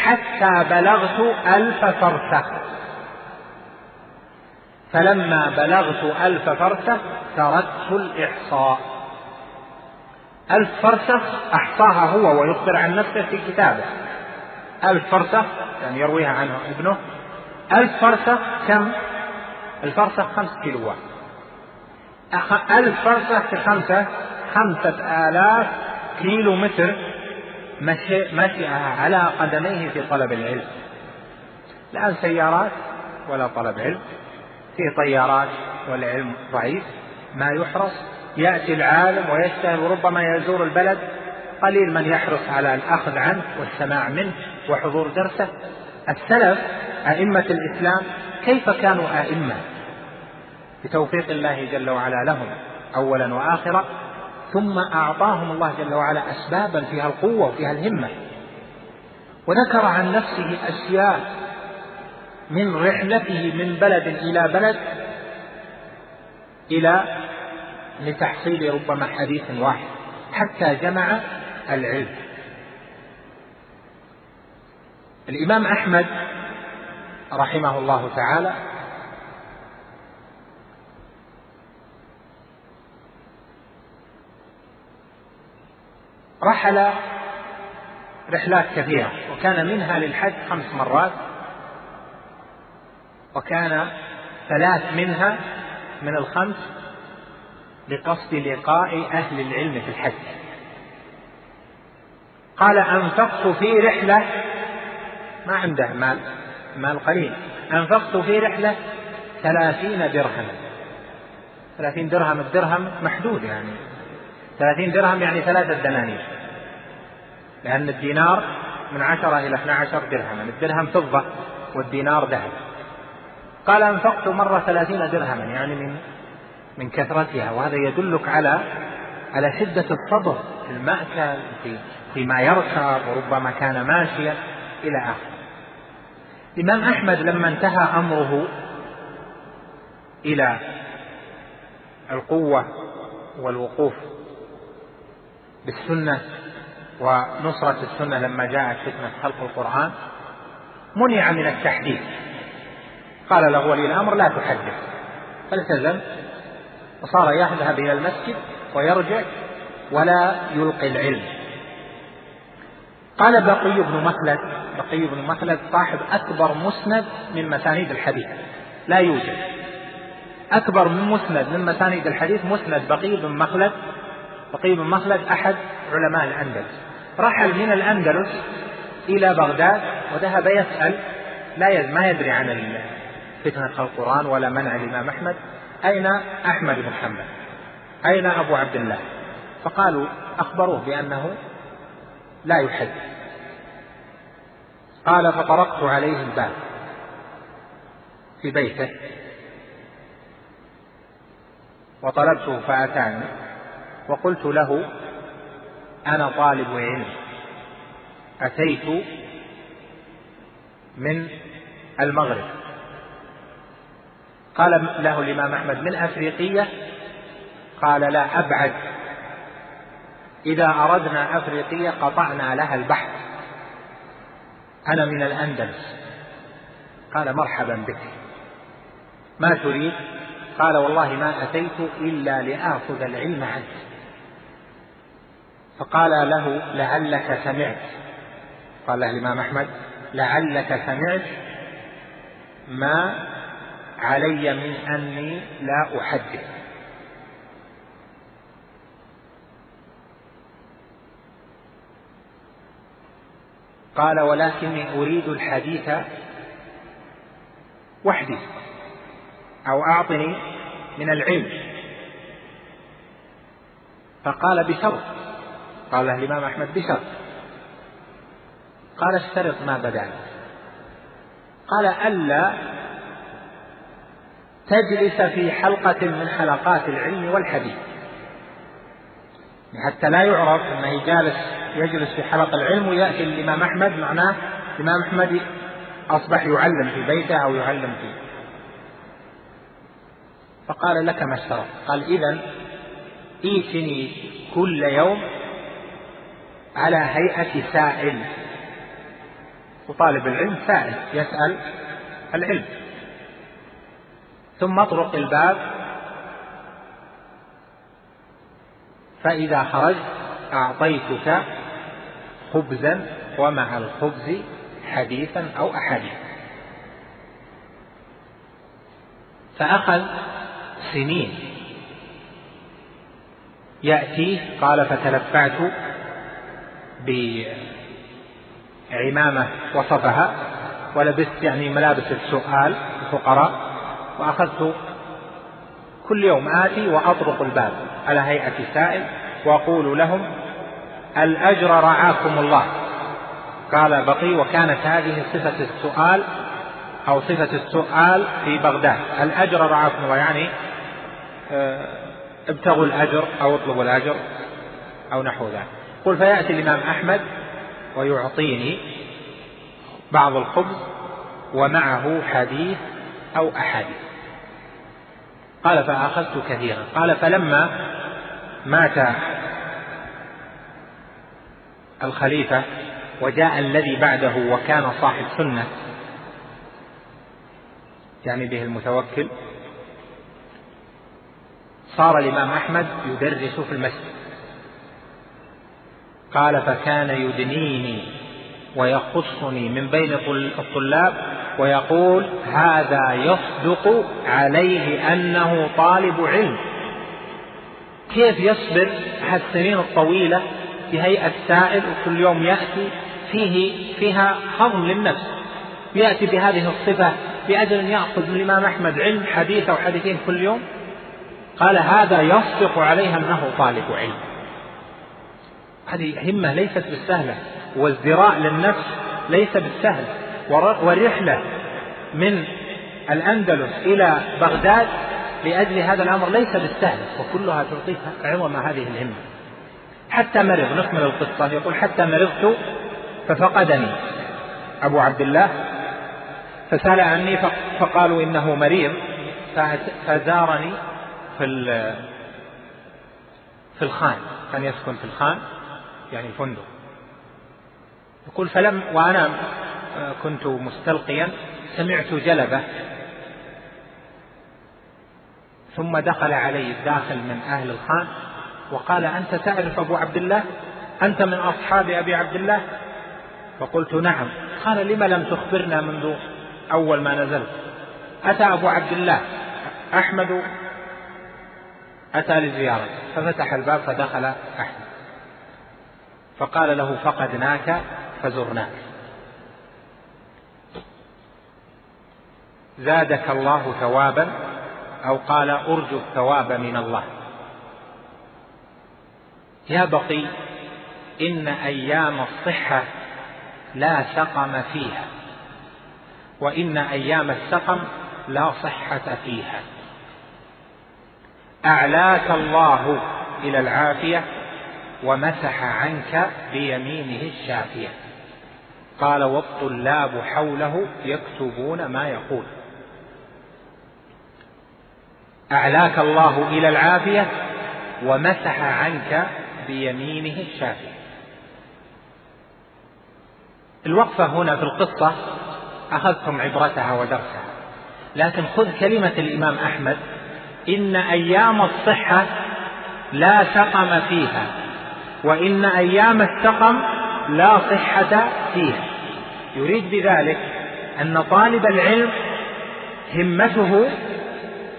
حتى بلغت ألف فرسخ فلما بلغت ألف فرسخ تركت الإحصاء. ألف فرسخ أحصاها هو ويخبر عن نفسه في كتابه. ألف فرسخ يعني يرويها عنه ابنه. ألف فرسخ كم؟ الفرسخ خمس كيلوات ألف فرسخ في خمسة خمسة آلاف كيلو متر مشي مشيها على قدميه في طلب العلم. الآن سيارات ولا طلب علم. في طيارات والعلم ضعيف. ما يحرص يأتي العالم ويجتهد وربما يزور البلد. قليل من يحرص على الأخذ عنه والسماع منه وحضور درسه. السلف أئمة الإسلام كيف كانوا أئمة؟ بتوفيق الله جل وعلا لهم أولا وآخرا. ثم أعطاهم الله جل وعلا أسبابا فيها القوة وفيها الهمة. وذكر عن نفسه أشياء من رحلته من بلد إلى بلد إلى لتحصيل ربما حديث واحد. حتى جمع العلم. الإمام أحمد رحمه الله تعالى رحل رحلات كثيرة وكان منها للحج خمس مرات وكان ثلاث منها من الخمس لقصد لقاء أهل العلم في الحج. قال أنفقت في رحلة ما عنده مال مال قليل. أنفقت في رحلة ثلاثين درهما ثلاثين درهم الدرهم محدود يعني. ثلاثين درهم يعني ثلاثة دنانير. لأن الدينار من عشرة إلى اثنى عشر درهما. الدرهم فضة والدينار ذهب. قال أنفقت مرة ثلاثين درهما يعني من من كثرتها وهذا يدلك على على شدة الصبر في المأكل في فيما يركب وربما كان ماشيا إلى آخره. الإمام أحمد لما انتهى أمره إلى القوة والوقوف بالسنة ونصرة السنة لما جاءت فتنة خلق القرآن منع من التحديث. قال له ولي الأمر لا تحدث فالتزم وصار يذهب إلى المسجد ويرجع ولا يلقي العلم. قال بقي بن مخلد بقي بن مخلد صاحب أكبر مسند من مسانيد الحديث. لا يوجد. أكبر من مسند من مسانيد الحديث مسند بقي بن مخلد بقي بن مخلد أحد علماء الأندلس. رحل من الأندلس إلى بغداد وذهب يسأل لا ما يدري عن فتنة القرآن ولا منع الإمام أحمد. أين أحمد بن حنبل؟ أين أبو عبد الله؟ فقالوا أخبروه بأنه لا يحدث قال فطرقت عليه الباب في بيته وطلبته فأتاني وقلت له أنا طالب علم أتيت من المغرب. قال له الإمام أحمد من أفريقية؟ قال لا أبعد. إذا أردنا أفريقية قطعنا لها البحر. أنا من الأندلس. قال مرحبا بك. ما تريد؟ قال والله ما أتيت إلا لآخذ العلم عنك. فقال له لعلك سمعت. قال له الإمام أحمد لعلك سمعت ما علي من أني لا أحدث. قال ولكني أريد الحديث وحدي أو أعطني من العلم. فقال بشرط قال الإمام أحمد بشرط. قال اشترط ما لك قال ألا تجلس في حلقة من حلقات العلم والحديث. حتى لا يعرف أنه جالس يجلس في حلقة العلم ويأتي الإمام أحمد معناه الإمام أحمد أصبح يعلم في بيته أو يعلم فيه. فقال لك ما اشترط؟ قال إذا ائتني كل يوم على هيئة سائل. وطالب العلم سائل يسأل العلم. ثم اطرق الباب. فإذا خرجت أعطيتك خبزا ومع الخبز حديثا أو أحاديث فأخذ سنين. يأتيه قال فتلفعت بعمامة وصفها ولبست يعني ملابس السؤال الفقراء وأخذت كل يوم آتي وأطرق الباب. على هيئة سائل وأقول لهم الأجر رعاكم الله. قال بقي وكانت هذه صفة السؤال أو صفة السؤال في بغداد. الأجر رعاكم الله يعني آه، ابتغوا الأجر أو اطلبوا الأجر أو نحو ذلك. قل فيأتي الإمام أحمد ويعطيني بعض الخبز ومعه حديث أو أحاديث. قال فأخذت كثيرا. قال فلما مات الخليفة وجاء الذي بعده وكان صاحب سنة يعني به المتوكل صار الإمام أحمد يدرس في المسجد. قال فكان يدنيني ويخصني من بين الطلاب ويقول هذا يصدق عليه أنه طالب علم. كيف يصبر السنين الطويلة في هيئة سائل وكل يوم يأتي فيه فيها هضم للنفس؟ يأتي بهذه الصفة بأجل أن يأخذ من الإمام أحمد علم حديث أو حديثين كل يوم؟ قال هذا يصدق عليه أنه طالب علم. هذه همة ليست بالسهلة والزراء للنفس ليس بالسهل. والرحلة من الأندلس إلى بغداد لأجل هذا الأمر ليس بالسهل وكلها تعطيك عظم هذه الهمة. حتى مرض نكمل القصة. يقول حتى مرضت ففقدني. أبو عبد الله فسأل عني فقالوا إنه مريض فزارني في في الخان كان يسكن في الخان يعني فندق. يقول فلم وأنا كنت مستلقيا سمعت جلبة. ثم دخل علي الداخل من أهل الخان وقال أنت تعرف أبو عبد الله؟ أنت من أصحاب أبي عبد الله؟ فقلت نعم. قال لم لم تخبرنا منذ أول ما نزلت؟ أتى أبو عبد الله؟ أحمد؟ أتى لزيارة. ففتح الباب فدخل أحمد. فقال له فقدناك فزرناك. زادك الله ثوابا أو قال أرجو الثواب من الله. يا بقي إن أيام الصحة لا سقم فيها وإن أيام السقم لا صحة فيها. أعلاك الله إلى العافية ومسح عنك بيمينه الشافية. قال والطلاب حوله يكتبون ما يقول. أعلاك الله إلى العافية ومسح عنك بيمينه الشافية الوقفة هنا في القصة أخذتم عبرتها ودرسها لكن خذ كلمة الإمام أحمد إن أيام الصحة لا سقم فيها وإن أيام السقم لا صحة فيها. يريد بذلك أن طالب العلم همته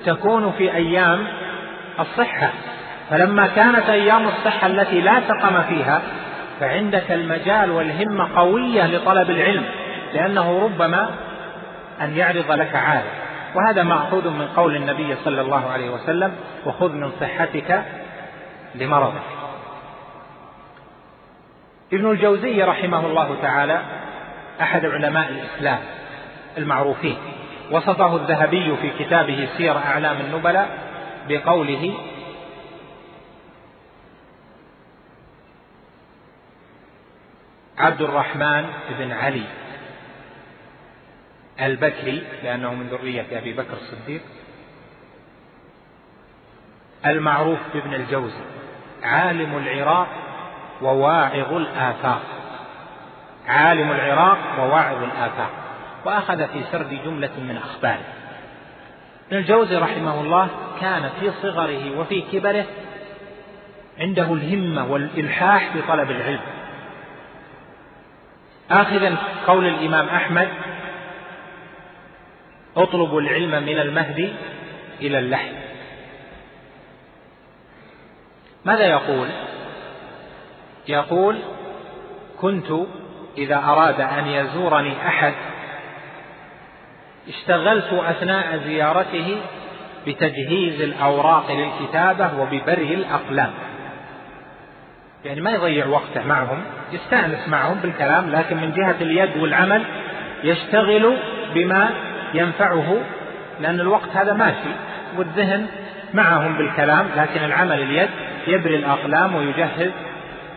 تكون في أيام الصحة. فلما كانت أيام الصحة التي لا سقم فيها فعندك المجال والهمة قوية لطلب العلم لأنه ربما أن يعرض لك عالم. وهذا مأخوذ من قول النبي صلى الله عليه وسلم وخذ من صحتك لمرضك. ابن الجوزي رحمه الله تعالى أحد علماء الإسلام المعروفين. وصفه الذهبي في كتابه سير أعلام النبلاء بقوله عبد الرحمن بن علي البكري لأنه من ذرية أبي بكر الصديق المعروف بابن الجوزي عالم العراق وواعظ الآفاق. عالم العراق وواعظ الآفاق. وأخذ في سرد جملة من أخباره. ابن الجوزي رحمه الله كان في صغره وفي كبره عنده الهمة والإلحاح في طلب العلم. آخذا قول الإمام أحمد اطلبوا العلم من المهدي إلى اللحم. ماذا يقول؟ يقول كنت إذا أراد أن يزورني أحد اشتغلت أثناء زيارته بتجهيز الأوراق للكتابة وببري الأقلام. يعني ما يضيع وقته معهم يستأنس معهم بالكلام لكن من جهة اليد والعمل يشتغل بما ينفعه لأن الوقت هذا ماشي والذهن معهم بالكلام لكن العمل اليد يبري الأقلام ويجهز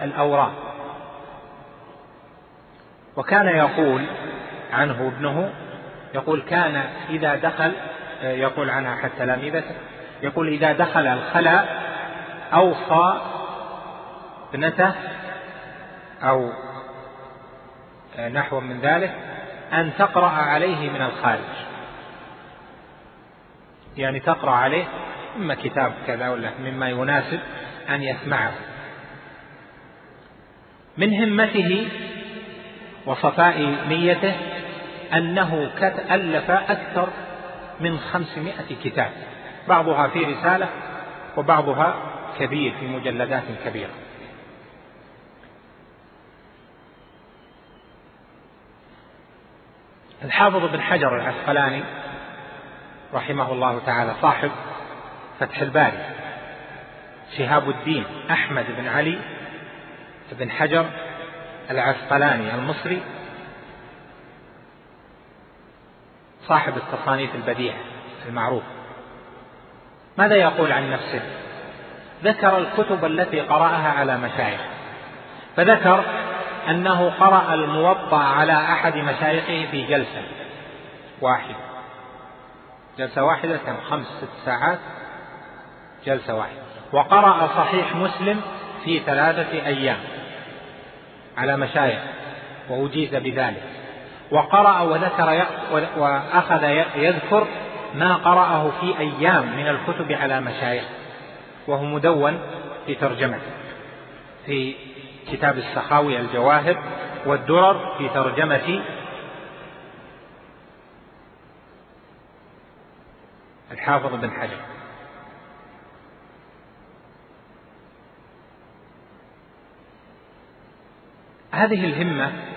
الأوراق. وكان يقول عنه ابنه يقول كان إذا دخل يقول عنها حتى تلاميذته يقول إذا دخل الخلاء أوصى ابنته أو نحو من ذلك أن تقرأ عليه من الخارج. يعني تقرأ عليه إما كتاب كذا ولا مما يناسب أن يسمعه. من همته وصفاء نيته أنه ألف أكثر من خمسمائة كتاب. بعضها في رسالة وبعضها كبير في مجلدات كبيرة. الحافظ بن حجر العسقلاني رحمه الله تعالى صاحب فتح الباري شهاب الدين أحمد بن علي بن حجر العسقلاني المصري صاحب التصانيف البديعة المعروف. ماذا يقول عن نفسه؟ ذكر الكتب التي قرأها على مشايخ. فذكر أنه قرأ الموطأ على أحد مشايخه في جلسة واحدة. جلسة واحدة كم؟ خمس ست ساعات؟ جلسة واحدة. وقرأ صحيح مسلم في ثلاثة أيام على مشايخ وأجيز بذلك. وقرأ وذكر وأخذ يذكر ما قرأه في أيام من الكتب على مشايخ وهو مدون في ترجمته في كتاب السخاوي الجواهر والدرر في ترجمة الحافظ بن حجر. هذه الهمة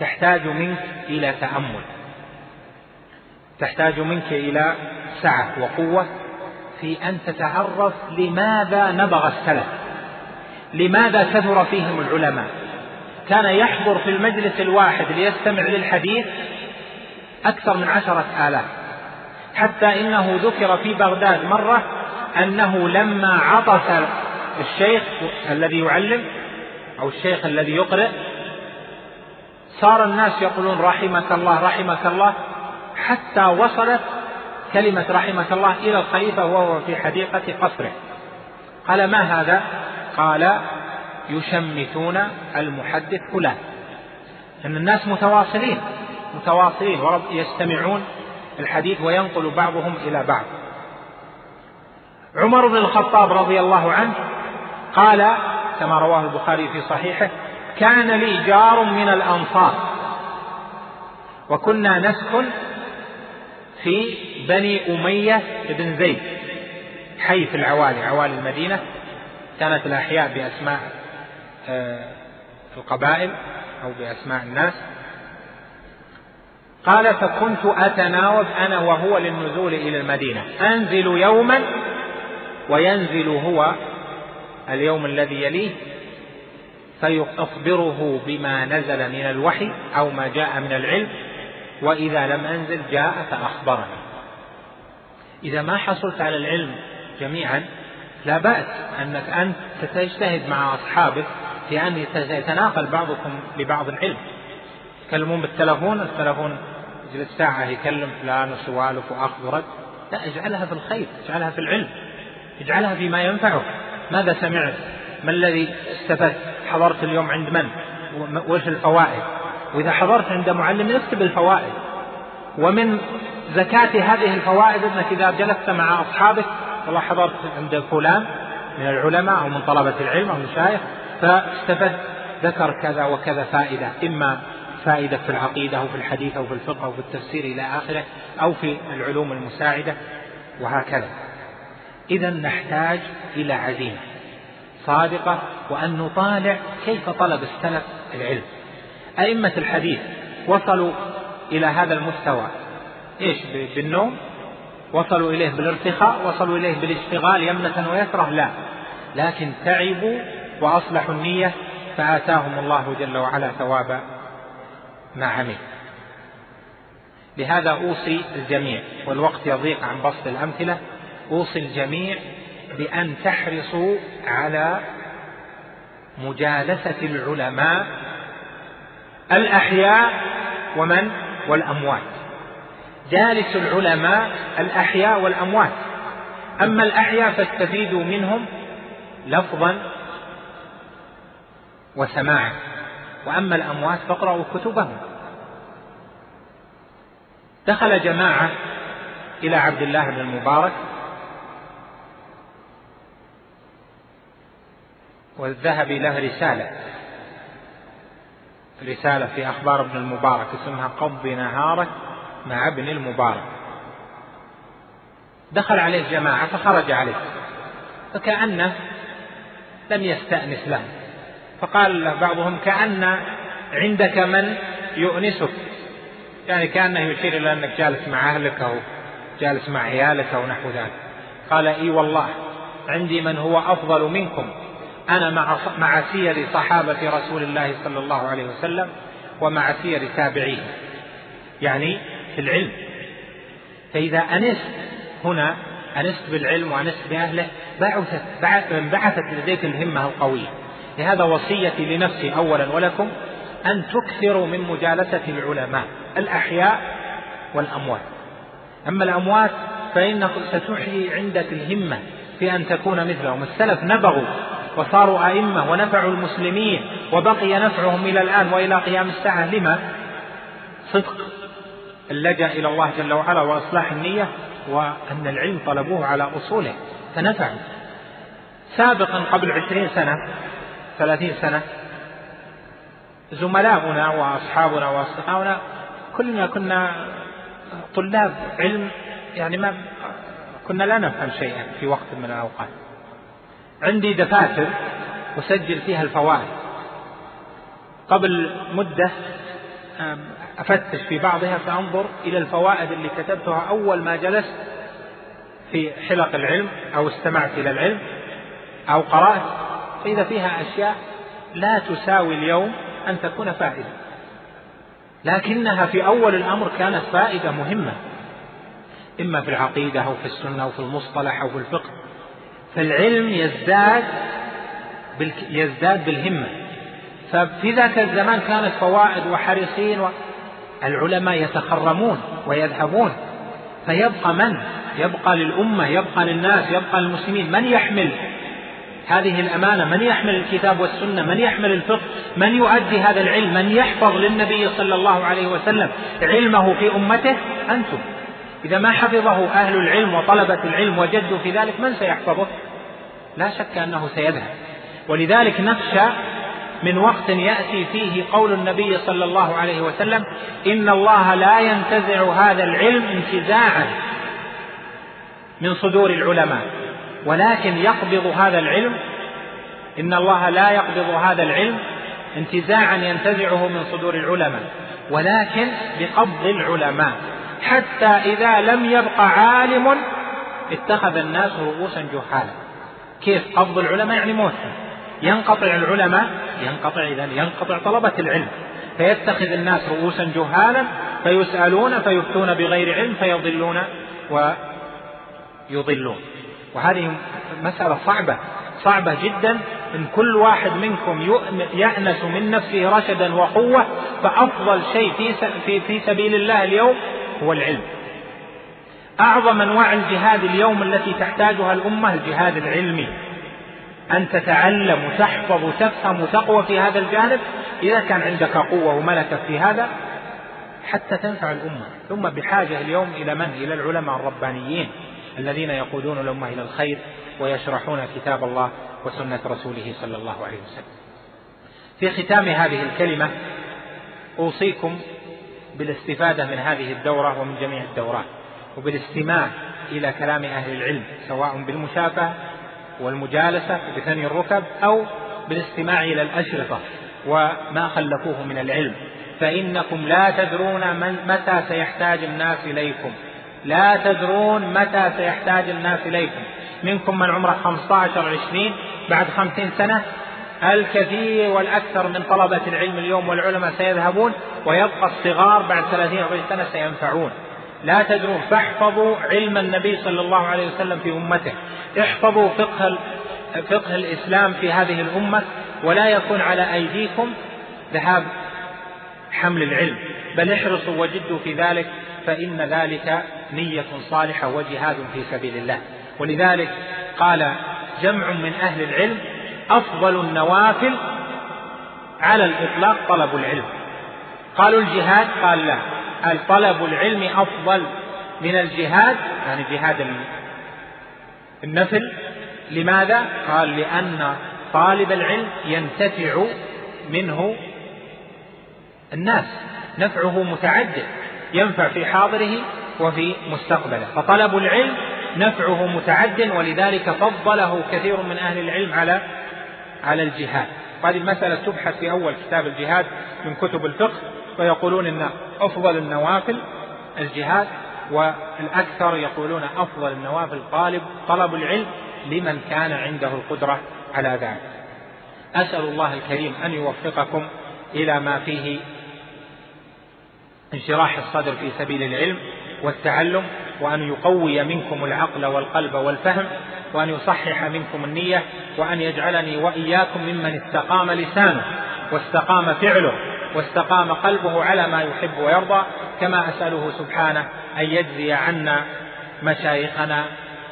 تحتاج منك إلى تأمل. تحتاج منك إلى سعة وقوة في أن تتعرف لماذا نبغ السلف. لماذا كثر فيهم العلماء. كان يحضر في المجلس الواحد ليستمع للحديث أكثر من عشرة آلاف. حتى إنه ذكر في بغداد مرة أنه لما عطس الشيخ الذي يعلم أو الشيخ الذي يقرئ صار الناس يقولون رحمك الله رحمك الله حتى وصلت كلمة رحمك الله إلى الخليفة وهو في حديقة قصره. قال ما هذا؟ قال يشمتون المحدث فلان. أن الناس متواصلين متواصلين يستمعون الحديث وينقل بعضهم إلى بعض. عمر بن الخطاب رضي الله عنه قال كما رواه البخاري في صحيحه كان لي جار من الأنصار. وكنا نسكن في بني أمية بن زيد حي في العوالي عوالي المدينة. كانت الأحياء بأسماء آه، القبائل أو بأسماء الناس. قال فكنت أتناوب أنا وهو للنزول إلى المدينة. أنزل يوما وينزل هو اليوم الذي يليه فيخبره بما نزل من الوحي أو ما جاء من العلم وإذا لم أنزل جاء فأخبرني إذا ما حصلت على العلم جميعا لا بأس أنك أنت تجتهد مع أصحابك في أن يتناقل بعضكم لبعض العلم. يتكلمون بالتلفون التلفون يجلس ساعة يكلم فلان وسوالف وأخذ ورد لا اجعلها في الخير اجعلها في العلم اجعلها فيما ينفعك. ماذا سمعت؟ ما الذي استفدت؟ حضرت اليوم عند من؟ وش الفوائد؟ وإذا حضرت عند معلم اكتب الفوائد ومن زكاة هذه الفوائد أنك إذا جلست مع أصحابك والله حضرت عند فلان من العلماء أو من طلبة العلم أو المشايخ فاستفدت ذكر كذا وكذا فائدة إما فائدة في العقيدة أو في الحديث أو في الفقه أو في التفسير إلى آخره أو في العلوم المساعدة وهكذا. إذا نحتاج إلى عزيمة. صادقة وأن نطالع كيف طلب السلف العلم. أئمة الحديث وصلوا إلى هذا المستوى. إيش بالنوم؟ وصلوا إليه بالارتخاء؟ وصلوا إليه بالاشتغال يمنة ويسرة؟ لا. لكن تعبوا وأصلحوا النية فآتاهم الله جل وعلا ثواب ما عمل. لهذا أوصي الجميع والوقت يضيق عن بسط الأمثلة. أوصي الجميع بأن تحرصوا على مجالسة العلماء الأحياء ومن؟ والأموات. جالس العلماء الأحياء والأموات. أما الأحياء فاستفيدوا منهم لفظا وسماعا. وأما الأموات فاقرأوا كتبهم. دخل جماعة إلى عبد الله بن المبارك والذهبي له رسالة. رسالة في أخبار ابن المبارك اسمها قض نهارك مع ابن المبارك. دخل عليه جماعة فخرج عليه. فكأنه لم يستأنس له. فقال له بعضهم كأن عندك من يؤنسك. يعني كأنه يشير إلى أنك جالس مع أهلك أو جالس مع عيالك أو نحو ذلك. قال إي والله عندي من هو أفضل منكم. أنا مع مع سير صحابة رسول الله صلى الله عليه وسلم ومع سير تابعيه يعني في العلم. فإذا أنست هنا أنست بالعلم وأنست بأهله بعثت بعثت لديك الهمة القوية. لهذا وصيتي لنفسي أولا ولكم أن تكثروا من مجالسة العلماء الأحياء والأموات. أما الأموات فإنك ستحيي عندك الهمة في أن تكون مثلهم. السلف نبغوا وصاروا أئمة ونفعوا المسلمين وبقي نفعهم إلى الآن وإلى قيام الساعة. لما؟ صدق اللجأ إلى الله جل وعلا وإصلاح النية وأن العلم طلبوه على أصوله فنفعوا سابقا قبل عشرين سنة ثلاثين سنة زملاؤنا وأصحابنا وأصدقاؤنا كلنا كنا طلاب علم يعني ما كنا لا نفهم شيئا في وقت من الأوقات. عندي دفاتر أسجل فيها الفوائد. قبل مدة أفتش في بعضها فأنظر إلى الفوائد اللي كتبتها أول ما جلست في حلق العلم أو استمعت إلى العلم أو قرأت. فإذا فيها أشياء لا تساوي اليوم أن تكون فائدة. لكنها في أول الأمر كانت فائدة مهمة إما في العقيدة أو في السنة أو في المصطلح أو في الفقه. فالعلم يزداد يزداد بالهمة. ففي ذاك الزمان كانت فوائد وحريصين العلماء يتخرمون ويذهبون. فيبقى من؟ يبقى للأمة يبقى للناس يبقى للمسلمين. من يحمل هذه الأمانة؟ من يحمل الكتاب والسنة؟ من يحمل الفقه؟ من يؤدي هذا العلم؟ من يحفظ للنبي صلى الله عليه وسلم علمه في أمته؟ أنتم. إذا ما حفظه أهل العلم وطلبة العلم وجدوا في ذلك من سيحفظه؟ لا شك أنه سيذهب. ولذلك نخشى من وقت يأتي فيه قول النبي صلى الله عليه وسلم إن الله لا ينتزع هذا العلم انتزاعا من صدور العلماء. ولكن يقبض هذا العلم إن الله لا يقبض هذا العلم انتزاعا ينتزعه من صدور العلماء. ولكن بقبض العلماء. حتى إذا لم يبق عالم اتخذ الناس رؤوسا جهالا. كيف؟ قبض العلماء يعني موتهم ينقطع العلماء ينقطع إذا ينقطع طلبة العلم. فيتخذ الناس رؤوسا جهالا فيسألون فيفتون بغير علم فيضلون ويضلون. وهذه مسألة صعبة صعبة جدا. إن كل واحد منكم يأنس من نفسه رشدا وقوة فأفضل شيء في, في سبيل الله اليوم هو العلم أعظم أنواع الجهاد اليوم التي تحتاجها الأمة الجهاد العلمي. أن تتعلم وتحفظ وتفهم وتقوى في هذا الجانب. إذا كان عندك قوة وملكة في هذا حتى تنفع الأمة. الأمة بحاجة اليوم إلى من؟ إلى العلماء الربانيين الذين يقودون الأمة إلى الخير ويشرحون كتاب الله وسنة رسوله صلى الله عليه وسلم. في ختام هذه الكلمة أوصيكم بالاستفادة من هذه الدورة ومن جميع الدورات وبالاستماع إلى كلام أهل العلم سواء بالمشافهة والمجالسة بثني الركب أو بالاستماع إلى الأشرطة وما خلفوه من العلم. فإنكم لا تدرون من متى سيحتاج الناس إليكم. لا تدرون متى سيحتاج الناس إليكم. منكم من عمره 15 20 بعد 50 سنة الكثير والأكثر من طلبة العلم اليوم والعلماء سيذهبون ويبقى الصغار بعد 30 40 سنة سينفعون. لا تدرون فاحفظوا علم النبي صلى الله عليه وسلم في أمته. احفظوا فقه فقه الإسلام في هذه الأمة ولا يكون على أيديكم ذهاب حمل العلم. بل احرصوا وجدوا في ذلك فإن ذلك نية صالحة وجهاد في سبيل الله. ولذلك قال جمع من أهل العلم أفضل النوافل على الإطلاق طلب العلم. قالوا الجهاد؟ قال لا. طلب العلم أفضل من الجهاد يعني جهاد النفل. لماذا؟ قال لأن طالب العلم ينتفع منه الناس. نفعه متعدد ينفع في حاضره وفي مستقبله. فطلب العلم نفعه متعد ولذلك فضله كثير من أهل العلم على على الجهاد. وهذه المسألة تبحث في أول كتاب الجهاد من كتب الفقه ويقولون أن أفضل النوافل الجهاد والأكثر يقولون أفضل النوافل طالب طلب العلم لمن كان عنده القدرة على ذلك. أسأل الله الكريم أن يوفقكم إلى ما فيه انشراح الصدر في سبيل العلم والتعلم وأن يقوي منكم العقل والقلب والفهم وأن يصحح منكم النية وأن يجعلني وإياكم ممن استقام لسانه واستقام فعله واستقام قلبه على ما يحب ويرضى كما أسأله سبحانه أن يجزي عنا مشايخنا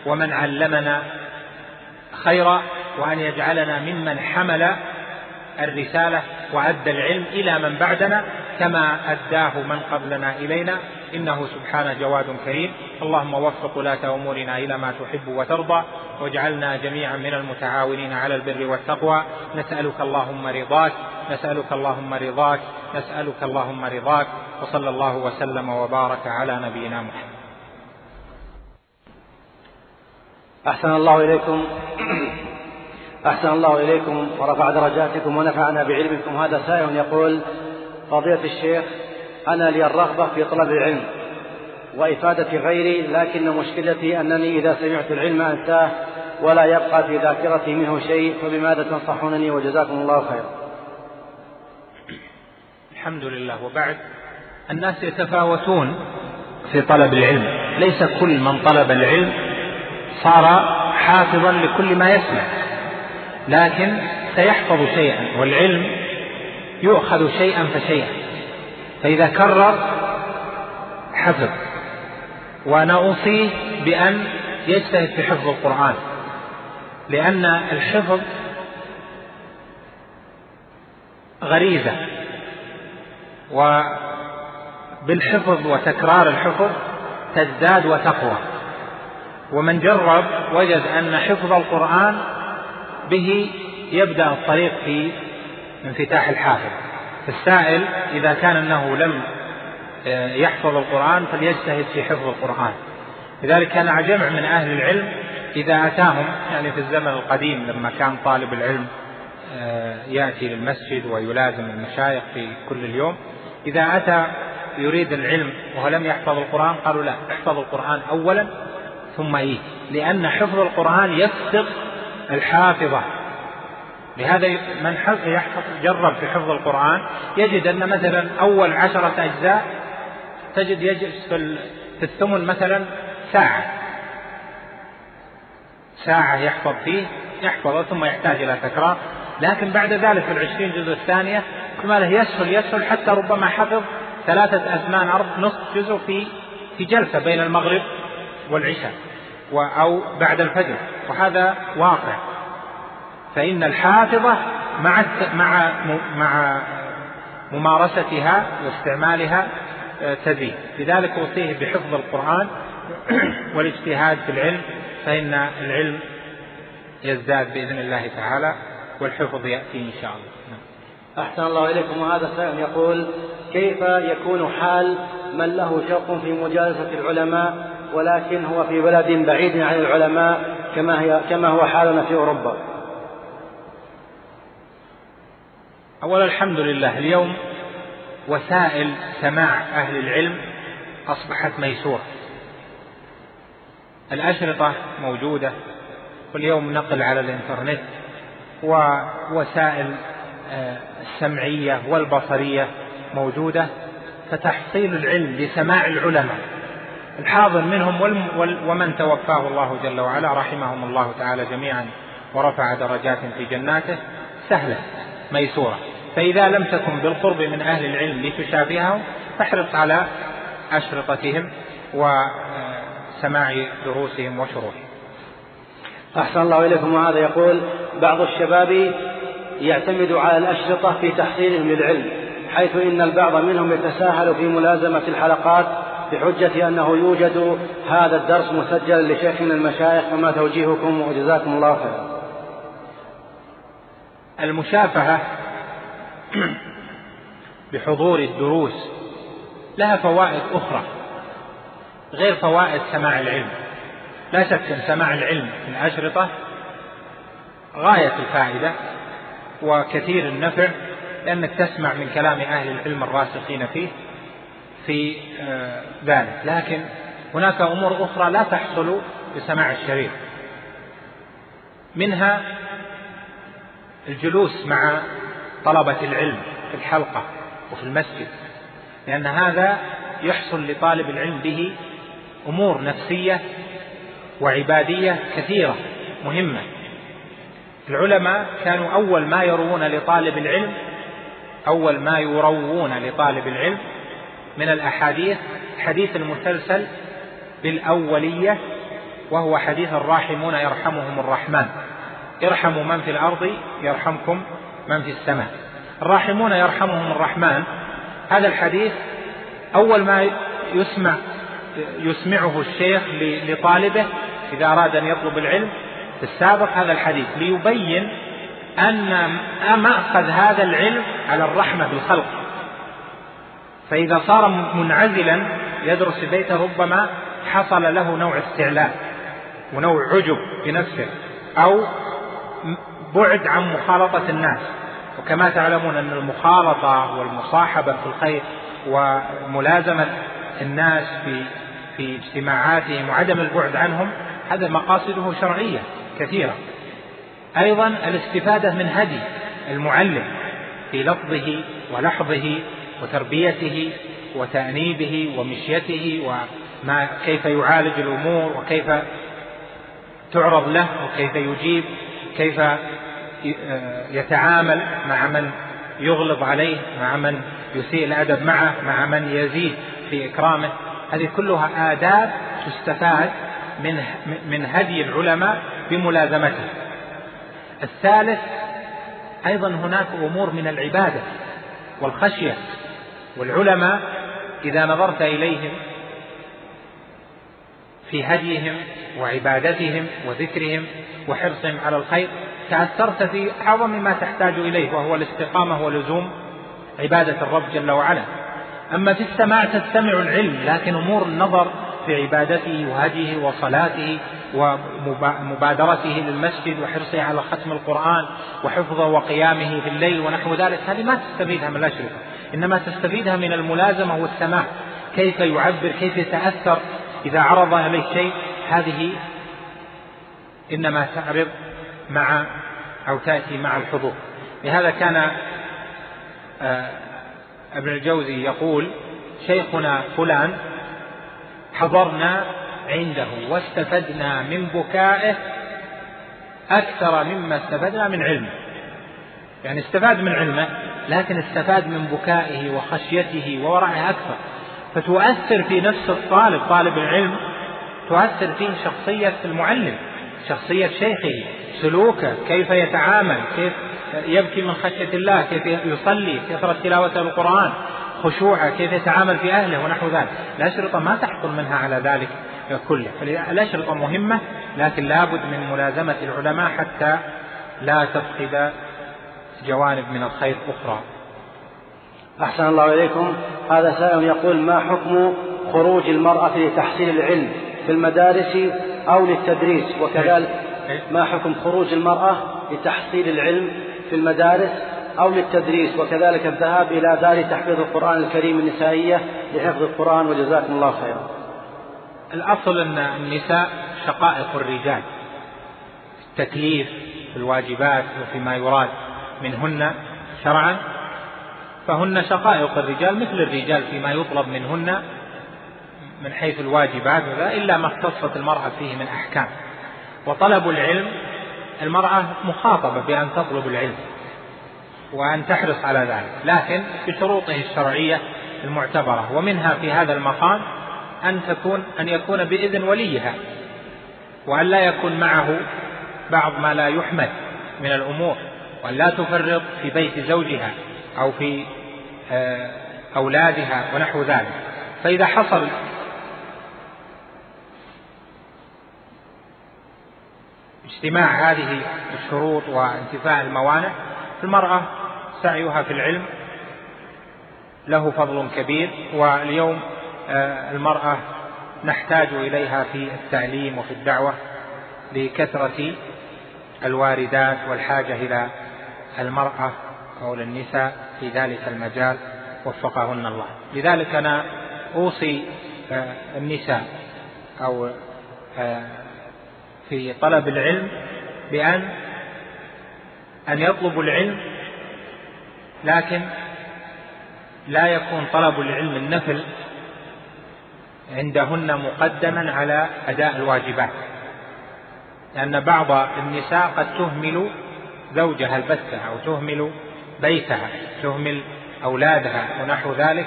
ومن علمنا خيرا وأن يجعلنا ممن حمل الرسالة وأدى العلم إلى من بعدنا كما أداه من قبلنا إلينا. إنه سبحانه جواد كريم. اللهم وفق ولاة أمورنا إلى ما تحب وترضى واجعلنا جميعا من المتعاونين على البر والتقوى. نسألك اللهم رضاك نسألك اللهم رضاك نسألك اللهم رضاك. وصلى الله وسلم وبارك على نبينا محمد. أحسن الله إليكم. أحسن الله إليكم. ورفع درجاتكم ونفعنا بعلمكم. هذا سائل يقول فضيلة الشيخ أنا لي الرغبة في طلب العلم وإفادة غيري لكن مشكلتي أنني إذا سمعت العلم أنساه ولا يبقى في ذاكرتي منه شيء فبماذا تنصحونني؟ وجزاكم الله خيرا. الحمد لله. وبعد الناس يتفاوتون في طلب العلم. ليس كل من طلب العلم صار حافظا لكل ما يسمع لكن سيحفظ شيئا والعلم يؤخذ شيئا فشيئا. فإذا كرر حفظ. وأنا أوصيه بأن يجتهد في حفظ القرآن. لأن الحفظ غريزة. وبالحفظ وتكرار الحفظ تزداد وتقوى. ومن جرب وجد أن حفظ القرآن به يبدأ الطريق في انفتاح الحافظ. السائل إذا كان أنه لم آه، يحفظ القرآن فليجتهد في حفظ القرآن. لذلك كان جمع من أهل العلم إذا أتاهم يعني في الزمن القديم لما كان طالب العلم آه، يأتي للمسجد ويلازم المشايخ في كل اليوم إذا أتى يريد العلم وهو لم يحفظ القرآن قالوا لا احفظ القرآن أولا ثم إيه لأن حفظ القرآن يفسق الحافظة. لهذا من يحفظ جرب في حفظ القرآن يجد أن مثلا أول عشرة أجزاء تجد يجلس في الثمن مثلا ساعة. ساعة يحفظ فيه يحفظه ثم يحتاج إلى تكرار. لكن بعد ذلك في العشرين جزء الثانية كما له يسهل يسهل حتى ربما حفظ ثلاثة أزمان أرض نصف جزء في في جلسة بين المغرب والعشاء أو بعد الفجر. وهذا واقع. فإن الحافظة مع مع مع ممارستها واستعمالها آه، تزيد. لذلك أوصيه بحفظ القرآن والاجتهاد في العلم فإن العلم يزداد بإذن الله تعالى والحفظ يأتي إن شاء الله. نعم. أحسن الله إليكم. وهذا السائل يقول كيف يكون حال من له شوق في مجالسة العلماء ولكن هو في بلد بعيد عن العلماء كما هي كما هو حالنا في أوروبا؟ أولا الحمد لله اليوم وسائل سماع أهل العلم أصبحت ميسورة. الأشرطة موجودة واليوم نقل على الإنترنت ووسائل آه، السمعية والبصرية موجودة فتحصيل العلم بسماع العلماء. الحاضر منهم ومن توفاه الله جل وعلا رحمهم الله تعالى جميعا ورفع درجات في جناته سهلة ميسورة. فإذا لم تكن بالقرب من أهل العلم لتشافههم فاحرص على أشرطتهم وسماع دروسهم وشروحهم. أحسن الله إليكم. وهذا يقول بعض الشباب يعتمد على الأشرطة في تحصيلهم للعلم حيث إن البعض منهم يتساهل في ملازمة الحلقات بحجة أنه يوجد هذا الدرس مسجلا لشيخنا المشايخ. فما توجيهكم؟ وجزاكم الله خيرا. المشافهة بحضور الدروس لها فوائد أخرى غير فوائد سماع العلم. لا شك أن سماع العلم في الأشرطة غاية الفائدة وكثير النفع لأنك تسمع من كلام أهل العلم الراسخين فيه في آه، ذلك لكن هناك أمور أخرى لا تحصل بسماع الشريط منها الجلوس مع طلبة العلم في الحلقة وفي المسجد لأن هذا يحصل لطالب العلم به أمور نفسية وعبادية كثيرة مهمة. العلماء كانوا أول ما يروون لطالب العلم أول ما يروون لطالب العلم من الأحاديث حديث المسلسل بالأولية وهو حديث الراحمون يرحمهم الرحمن. ارحموا من في الأرض يرحمكم من في السماء. الراحمون يرحمهم الرحمن. هذا الحديث أول ما يسمع يسمعه الشيخ لطالبه إذا أراد أن يطلب العلم في السابق هذا الحديث ليبين أن مأخذ هذا العلم على الرحمة بالخلق. فإذا صار منعزلا يدرس في بيته ربما حصل له نوع استعلاء ونوع عجب بنفسه أو بعد عن مخالطة الناس. وكما تعلمون أن المخالطة والمصاحبة في الخير وملازمة الناس في في اجتماعاتهم وعدم البعد عنهم هذا مقاصده شرعية كثيرة. أيضا الاستفادة من هدي المعلم في لفظه ولحظه وتربيته وتأنيبه ومشيته وما كيف يعالج الأمور وكيف تعرض له وكيف يجيب كيف يتعامل مع من يغلظ عليه مع من يسيء الأدب معه مع من يزيد في إكرامه. هذه كلها آداب تستفاد من من هدي العلماء بملازمته. الثالث أيضا هناك أمور من العبادة والخشية. والعلماء إذا نظرت إليهم في هديهم وعبادتهم وذكرهم وحرصهم على الخير تأثرت في أعظم ما تحتاج إليه وهو الاستقامة ولزوم عبادة الرب جل وعلا. أما في السماع تستمع العلم لكن أمور النظر في عبادته وهديه وصلاته ومبادرته للمسجد وحرصه على ختم القرآن وحفظه وقيامه في الليل ونحو ذلك هذه ما تستفيدها من الأشرطة إنما تستفيدها من الملازمة والسماع. كيف يعبر؟ كيف يتأثر؟ إذا عرض عليه شيء هذه إنما تعرض مع أو تأتي مع الحضور. لهذا كان آه، ابن الجوزي يقول شيخنا فلان حضرنا عنده واستفدنا من بكائه أكثر مما استفدنا من علمه. يعني استفاد من علمه لكن استفاد من بكائه وخشيته وورعه أكثر. فتؤثر في نفس الطالب طالب العلم تؤثر فيه شخصية المعلم شخصية شيخه. سلوكه كيف يتعامل كيف يبكي من خشية الله كيف يصلي كثرة تلاوة القرآن خشوعه كيف يتعامل في أهله ونحو ذلك. الأشرطة ما تحصل منها على ذلك كله. فالأشرطة مهمة لكن لابد من ملازمة العلماء حتى لا تفقد جوانب من الخير أخرى. أحسن الله إليكم. هذا سائل يقول ما حكم خروج المرأة لتحصيل العلم في المدارس أو للتدريس؟ وكذلك؟ ما حكم خروج المرأة لتحصيل العلم في المدارس أو للتدريس؟ وكذلك الذهاب إلى دار تحفيظ القرآن الكريم النسائية لحفظ القرآن وجزاكم الله خيرا. الأصل أن النساء شقائق الرجال التكليف في الواجبات وفيما يراد منهن شرعا. فهن شقائق الرجال مثل الرجال فيما يطلب منهن من حيث الواجبات إلا ما اختصت المرأة فيه من أحكام. وطلب العلم المرأة مخاطبة بأن تطلب العلم وأن تحرص على ذلك لكن بشروطه الشرعية المعتبرة. ومنها في هذا المقام أن تكون أن يكون بإذن وليها وأن لا يكون معه بعض ما لا يحمد من الأمور وأن لا تفرط في بيت زوجها أو في آه، أولادها ونحو ذلك. فإذا حصل اجتماع هذه الشروط وانتفاء الموانع المرأة سعيها في العلم له فضل كبير واليوم آه، المرأة نحتاج إليها في التعليم وفي الدعوة لكثرة الواردات والحاجة إلى المرأة أو للنساء في ذلك المجال وفقهن الله. لذلك أنا أوصي آه، النساء أو آه، في طلب العلم بأن أن يطلبوا العلم لكن لا يكون طلب العلم النفل عندهن مقدما على أداء الواجبات. لأن بعض النساء قد تهمل زوجها البتة أو تهمل بيتها تهمل أولادها ونحو ذلك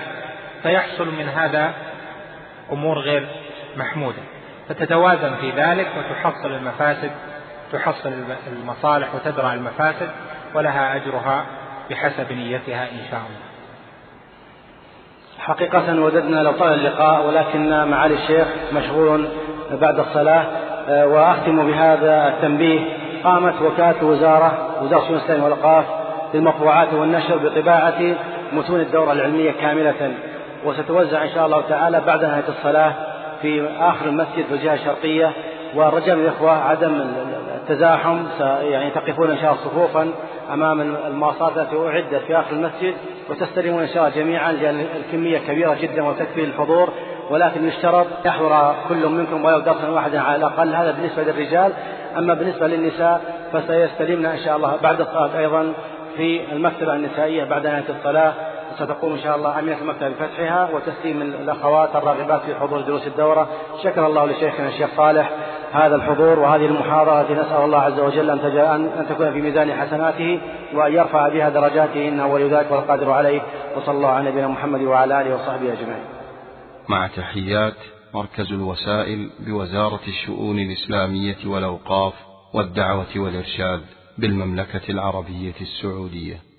فيحصل من هذا أمور غير محمودة. فتتوازن في ذلك وتحصل المفاسد تحصل المصالح وتدرع المفاسد ولها أجرها بحسب نيتها إن شاء الله. حقيقة وددنا لو طال اللقاء ولكن معالي الشيخ مشغول بعد الصلاة آه، وأختم بهذا التنبيه. قامت وكالة وزارة وزارة الإسلامية والأوقاف للمطبوعات والنشر بطباعة متون الدورة العلمية كاملة وستوزع إن شاء الله تعالى بعد نهاية الصلاة في آخر المسجد في الجهة الشرقية والرجاء من الإخوة عدم التزاحم يعني تقفون إن شاء الله صفوفا أمام المواصلات التي أعدت في آخر المسجد وتستلمون إن شاء الله جميعا لأن الكمية كبيرة جدا وتكفي الحضور ولكن يشترط يحضر كل منكم ولو درسا واحدا على الأقل هذا بالنسبة للرجال. أما بالنسبة للنساء فسيستلمن إن شاء الله بعد الصلاة أيضا في المكتبة النسائية بعد نهاية الصلاة. ستقوم إن شاء الله أمينة المكتبة بفتحها وتسليم الأخوات الراغبات في حضور دروس الدورة. شكر الله لشيخنا الشيخ صالح هذا الحضور وهذه المحاضرة. التي نسأل الله عز وجل أن, أن تكون في ميزان حسناته وأن يرفع بها درجاته. إنه ولي ذلك والقادر عليه. وصلى الله على نبينا محمد وعلى آله وصحبه أجمعين. مع تحيات مركز الوسائل بوزارة الشؤون الإسلامية والأوقاف والدعوة والإرشاد بالمملكة العربية السعودية.